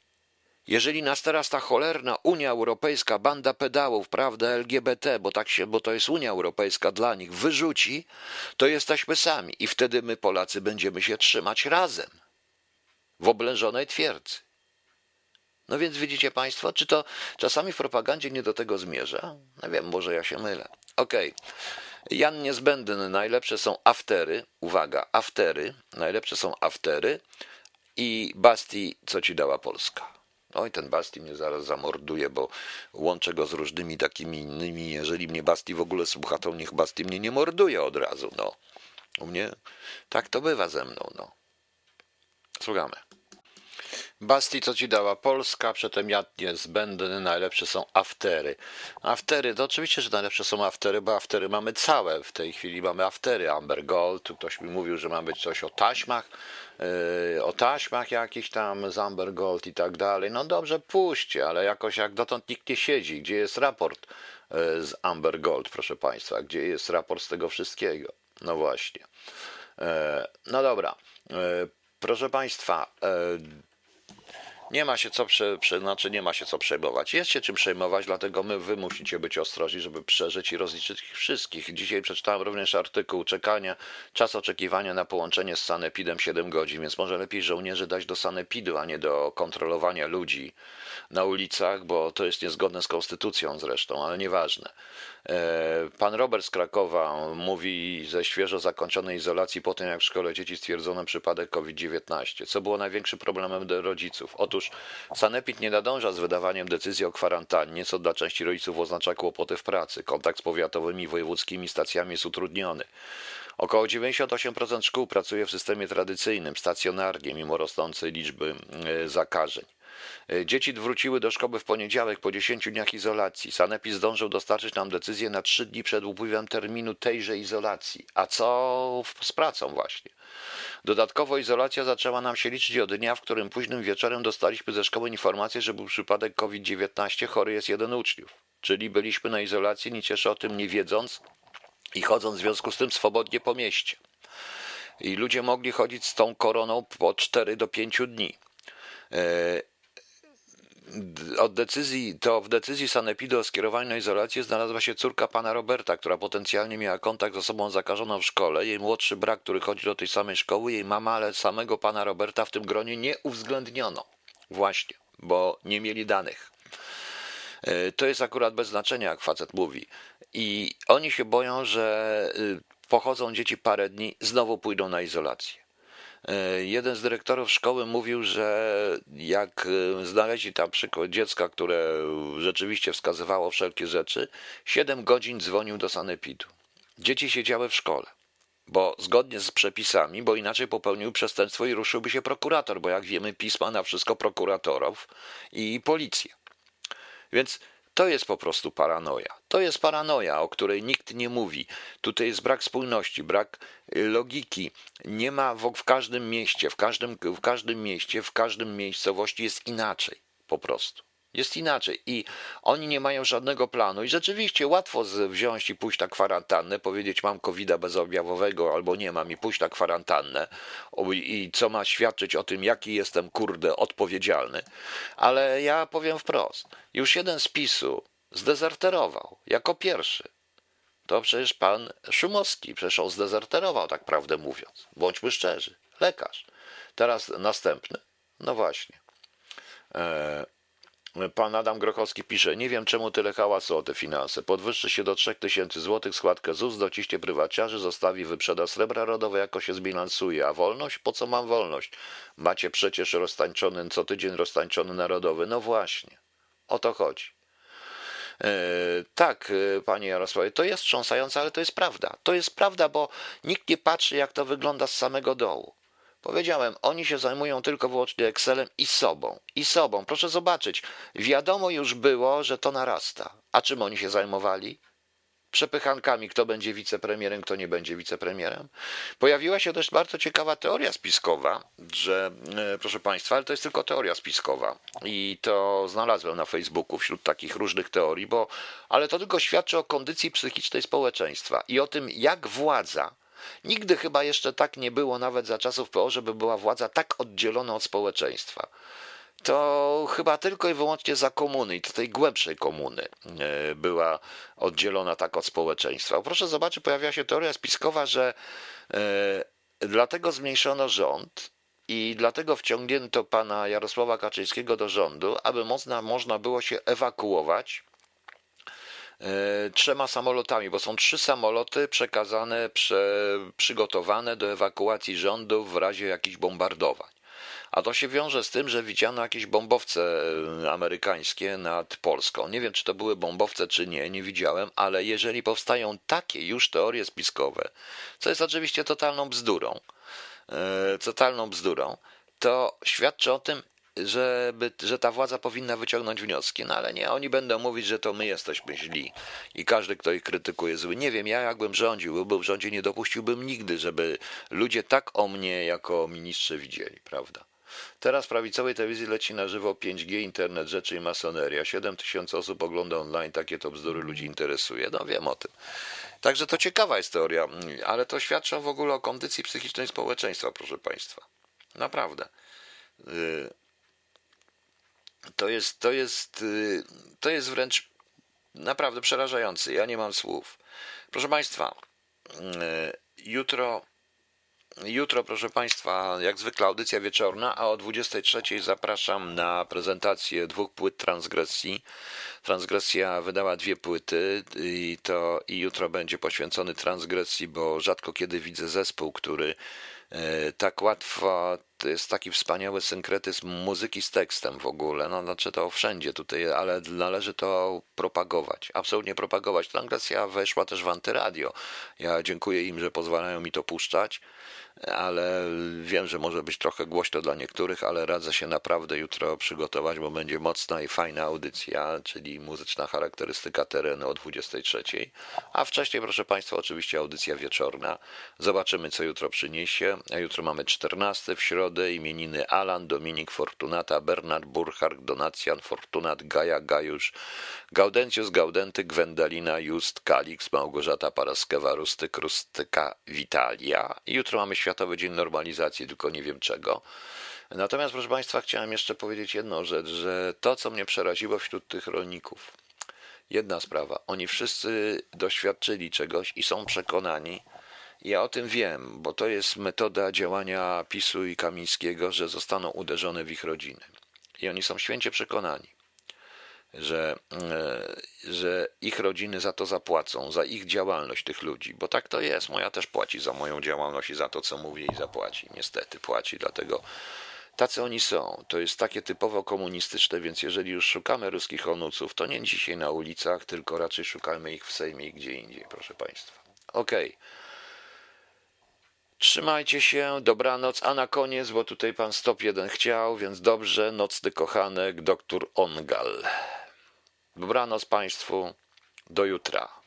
Jeżeli nas teraz ta cholerna Unia Europejska, banda pedałów, prawda, LGBT, bo tak się, bo to jest Unia Europejska dla nich, wyrzuci, to jesteśmy sami i wtedy my Polacy będziemy się trzymać razem w oblężonej twierdzy. No więc widzicie Państwo, czy to czasami w propagandzie nie do tego zmierza? No wiem, może ja się mylę. Okej. Okay. Jan niezbędny, najlepsze są aftery. Uwaga, aftery. Najlepsze są aftery. I Basti, co ci dała Polska. Oj, ten Basti mnie zaraz zamorduje, bo łączę go z różnymi takimi innymi. Jeżeli mnie Basti w ogóle słucha, to niech Basti mnie nie morduje od razu, no. U mnie tak to bywa ze mną, no. Słuchamy. Basti, co ci dała Polska, przedtem jad niezbędny, najlepsze są aftery. Aftery, to oczywiście, że najlepsze są aftery, bo aftery mamy całe. W tej chwili mamy aftery Amber Gold, tu ktoś mi mówił, że ma być coś o taśmach, yy, o taśmach jakichś tam z Amber Gold i tak dalej. No dobrze, puśćcie, ale jakoś jak dotąd nikt nie siedzi. Gdzie jest raport yy, z Amber Gold, proszę Państwa? Gdzie jest raport z tego wszystkiego? No właśnie. Yy, no dobra. Yy, proszę Państwa, nie ma się co prze, prze, znaczy nie ma się co przejmować. Jest się czym przejmować, dlatego my, wy musicie być ostrożni, żeby przeżyć i rozliczyć ich wszystkich. Dzisiaj przeczytałem również artykuł czekania, czas oczekiwania na połączenie z sanepidem 7 godzin, więc może lepiej żołnierzy dać do sanepidu, a nie do kontrolowania ludzi na ulicach, bo to jest niezgodne z konstytucją zresztą, ale nieważne. E, pan Robert z Krakowa mówi ze świeżo zakończonej izolacji po tym, jak w szkole dzieci stwierdzono przypadek COVID-19. Co było największym problemem dla rodziców? Otóż Sanepid nie nadąża z wydawaniem decyzji o kwarantannie, co dla części rodziców oznacza kłopoty w pracy. Kontakt z powiatowymi wojewódzkimi stacjami jest utrudniony. Około 98% szkół pracuje w systemie tradycyjnym, stacjonarnie, mimo rosnącej liczby e, zakażeń. E, dzieci wróciły do szkoły w poniedziałek po 10 dniach izolacji. Sanepid zdążył dostarczyć nam decyzję na 3 dni przed upływem terminu tejże izolacji. A co z pracą właśnie? Dodatkowo izolacja zaczęła nam się liczyć od dnia, w którym późnym wieczorem dostaliśmy ze szkoły informację, że był przypadek COVID-19, chory jest jeden uczniów. Czyli byliśmy na izolacji, nie cieszę o tym nie wiedząc i chodząc w związku z tym swobodnie po mieście. I ludzie mogli chodzić z tą koroną po 4 do 5 dni. Od decyzji, to w decyzji Sanepidu o skierowaniu na izolację znalazła się córka pana Roberta, która potencjalnie miała kontakt z osobą zakażoną w szkole. Jej młodszy brat, który chodzi do tej samej szkoły, jej mama, ale samego pana Roberta w tym gronie nie uwzględniono. Właśnie, bo nie mieli danych. E, to jest akurat bez znaczenia, jak facet mówi. I oni się boją, że y, pochodzą dzieci parę dni, znowu pójdą na izolację. E, jeden z dyrektorów szkoły mówił, że jak e, znaleźli tam przykład dziecka, które rzeczywiście wskazywało wszelkie rzeczy, 7 godzin dzwonił do sanepidu. Dzieci siedziały w szkole, bo zgodnie z przepisami, bo inaczej popełnił przestępstwo i ruszyłby się prokurator, bo jak wiemy, pisma na wszystko prokuratorów i policję. Więc to jest po prostu paranoja. To jest paranoja, o której nikt nie mówi. Tutaj jest brak spójności, brak y, logiki. Nie ma w, w każdym mieście, w każdym, w każdym mieście, w każdym miejscowości jest inaczej po prostu. Jest inaczej i oni nie mają żadnego planu i rzeczywiście łatwo wziąć i pójść na kwarantannę, powiedzieć mam covid bezobjawowego albo nie mam i pójść na kwarantannę i co ma świadczyć o tym, jaki jestem kurde odpowiedzialny. Ale ja powiem wprost, już jeden z PiSu zdezerterował jako pierwszy. To przecież pan Szumowski, przecież on zdezerterował, tak prawdę mówiąc. Bądźmy szczerzy, lekarz. Teraz następny. No właśnie. E, pan Adam Grochowski pisze, nie wiem czemu tyle hałasu o te finanse. Podwyższy się do 3000 zł składkę ZUS, dociśnie prywaciarzy, zostawi wyprzeda srebra rodowe, jako się zbilansuje. A wolność? Po co mam wolność? Macie przecież roztańczony, co tydzień roztańczony narodowy. No właśnie, o to chodzi. E, tak, e, panie Jarosławie, to jest wstrząsające, ale to jest prawda. To jest prawda, bo nikt nie patrzy, jak to wygląda z samego dołu. Powiedziałem, oni się zajmują tylko wyłącznie Excelem i sobą. I sobą. Proszę zobaczyć, wiadomo już było, że to narasta. A czym oni się zajmowali? Przepychankami, kto będzie wicepremierem, kto nie będzie wicepremierem. Pojawiła się też bardzo ciekawa teoria spiskowa, że, e, proszę Państwa, ale to jest tylko teoria spiskowa. I to znalazłem na Facebooku wśród takich różnych teorii, bo, ale to tylko świadczy o kondycji psychicznej społeczeństwa i o tym, jak władza Nigdy chyba jeszcze tak nie było, nawet za czasów PO, żeby była władza tak oddzielona od społeczeństwa. To chyba tylko i wyłącznie za komuny i tej głębszej komuny e, była oddzielona tak od społeczeństwa. Proszę zobaczyć, pojawia się teoria spiskowa, że e, dlatego zmniejszono rząd, i dlatego wciągnięto pana Jarosława Kaczyńskiego do rządu, aby można, można było się ewakuować trzema samolotami, bo są trzy samoloty przekazane, prze, przygotowane do ewakuacji rządu w razie jakichś bombardowań. A to się wiąże z tym, że widziano jakieś bombowce e, amerykańskie nad Polską. Nie wiem, czy to były bombowce, czy nie, nie widziałem, ale jeżeli powstają takie już teorie spiskowe, co jest oczywiście totalną bzdurą, e, totalną bzdurą, to świadczy o tym, żeby, że ta władza powinna wyciągnąć wnioski, no ale nie, oni będą mówić, że to my jesteśmy źli i każdy, kto ich krytykuje, zły. Nie wiem, ja jakbym rządził, byłbym w rządzie, nie dopuściłbym nigdy, żeby ludzie tak o mnie jako ministrze widzieli, prawda? Teraz prawicowej telewizji leci na żywo 5G, internet rzeczy i masoneria. 7 tysięcy osób ogląda online, takie to bzdury ludzi interesuje. No wiem o tym. Także to ciekawa jest teoria, ale to świadczy w ogóle o kondycji psychicznej społeczeństwa, proszę Państwa. Naprawdę. To jest, to jest, y, to jest wręcz naprawdę przerażające. Ja nie mam słów. Proszę Państwa, y, jutro, jutro, proszę Państwa, jak zwykle audycja wieczorna, a o 23 zapraszam na prezentację dwóch płyt transgresji. Transgresja wydała dwie płyty i to i jutro będzie poświęcony transgresji, bo rzadko kiedy widzę zespół, który tak łatwo to jest taki wspaniały synkretyzm muzyki z tekstem w ogóle. No, znaczy to wszędzie tutaj, ale należy to propagować. Absolutnie propagować. Transgresja weszła też w antyradio. Ja dziękuję im, że pozwalają mi to puszczać ale wiem, że może być trochę głośno dla niektórych, ale radzę się naprawdę jutro przygotować, bo będzie mocna i fajna audycja, czyli muzyczna charakterystyka terenu o 23. A wcześniej, proszę Państwa, oczywiście audycja wieczorna. Zobaczymy, co jutro przyniesie. A jutro mamy 14 w środę, imieniny Alan, Dominik Fortunata, Bernard Burchardt, Donacjan Fortunat, Gaja Gajusz, Gaudencius Gaudenty, Gwendalina, Just, Kalix, Małgorzata Paraskewa, Rustyk, Rustyka, Witalia. I jutro mamy Światowy Dzień Normalizacji, tylko nie wiem czego. Natomiast, proszę Państwa, chciałem jeszcze powiedzieć jedną rzecz, że to, co mnie przeraziło wśród tych rolników, jedna sprawa, oni wszyscy doświadczyli czegoś i są przekonani, ja o tym wiem, bo to jest metoda działania PiSu i Kamińskiego, że zostaną uderzone w ich rodziny. I oni są święcie przekonani że, e, że ich rodziny za to zapłacą, za ich działalność tych ludzi, bo tak to jest. Moja też płaci za moją działalność i za to, co mówię i zapłaci. Niestety płaci, dlatego tacy oni są. To jest takie typowo komunistyczne, więc jeżeli już szukamy ruskich onuców, to nie dzisiaj na ulicach, tylko raczej szukamy ich w Sejmie i gdzie indziej, proszę Państwa. Okej. Okay. Trzymajcie się, dobranoc, a na koniec, bo tutaj pan stop jeden chciał, więc dobrze, nocny kochanek, doktor Ongal. Dobranoc Państwu, do jutra.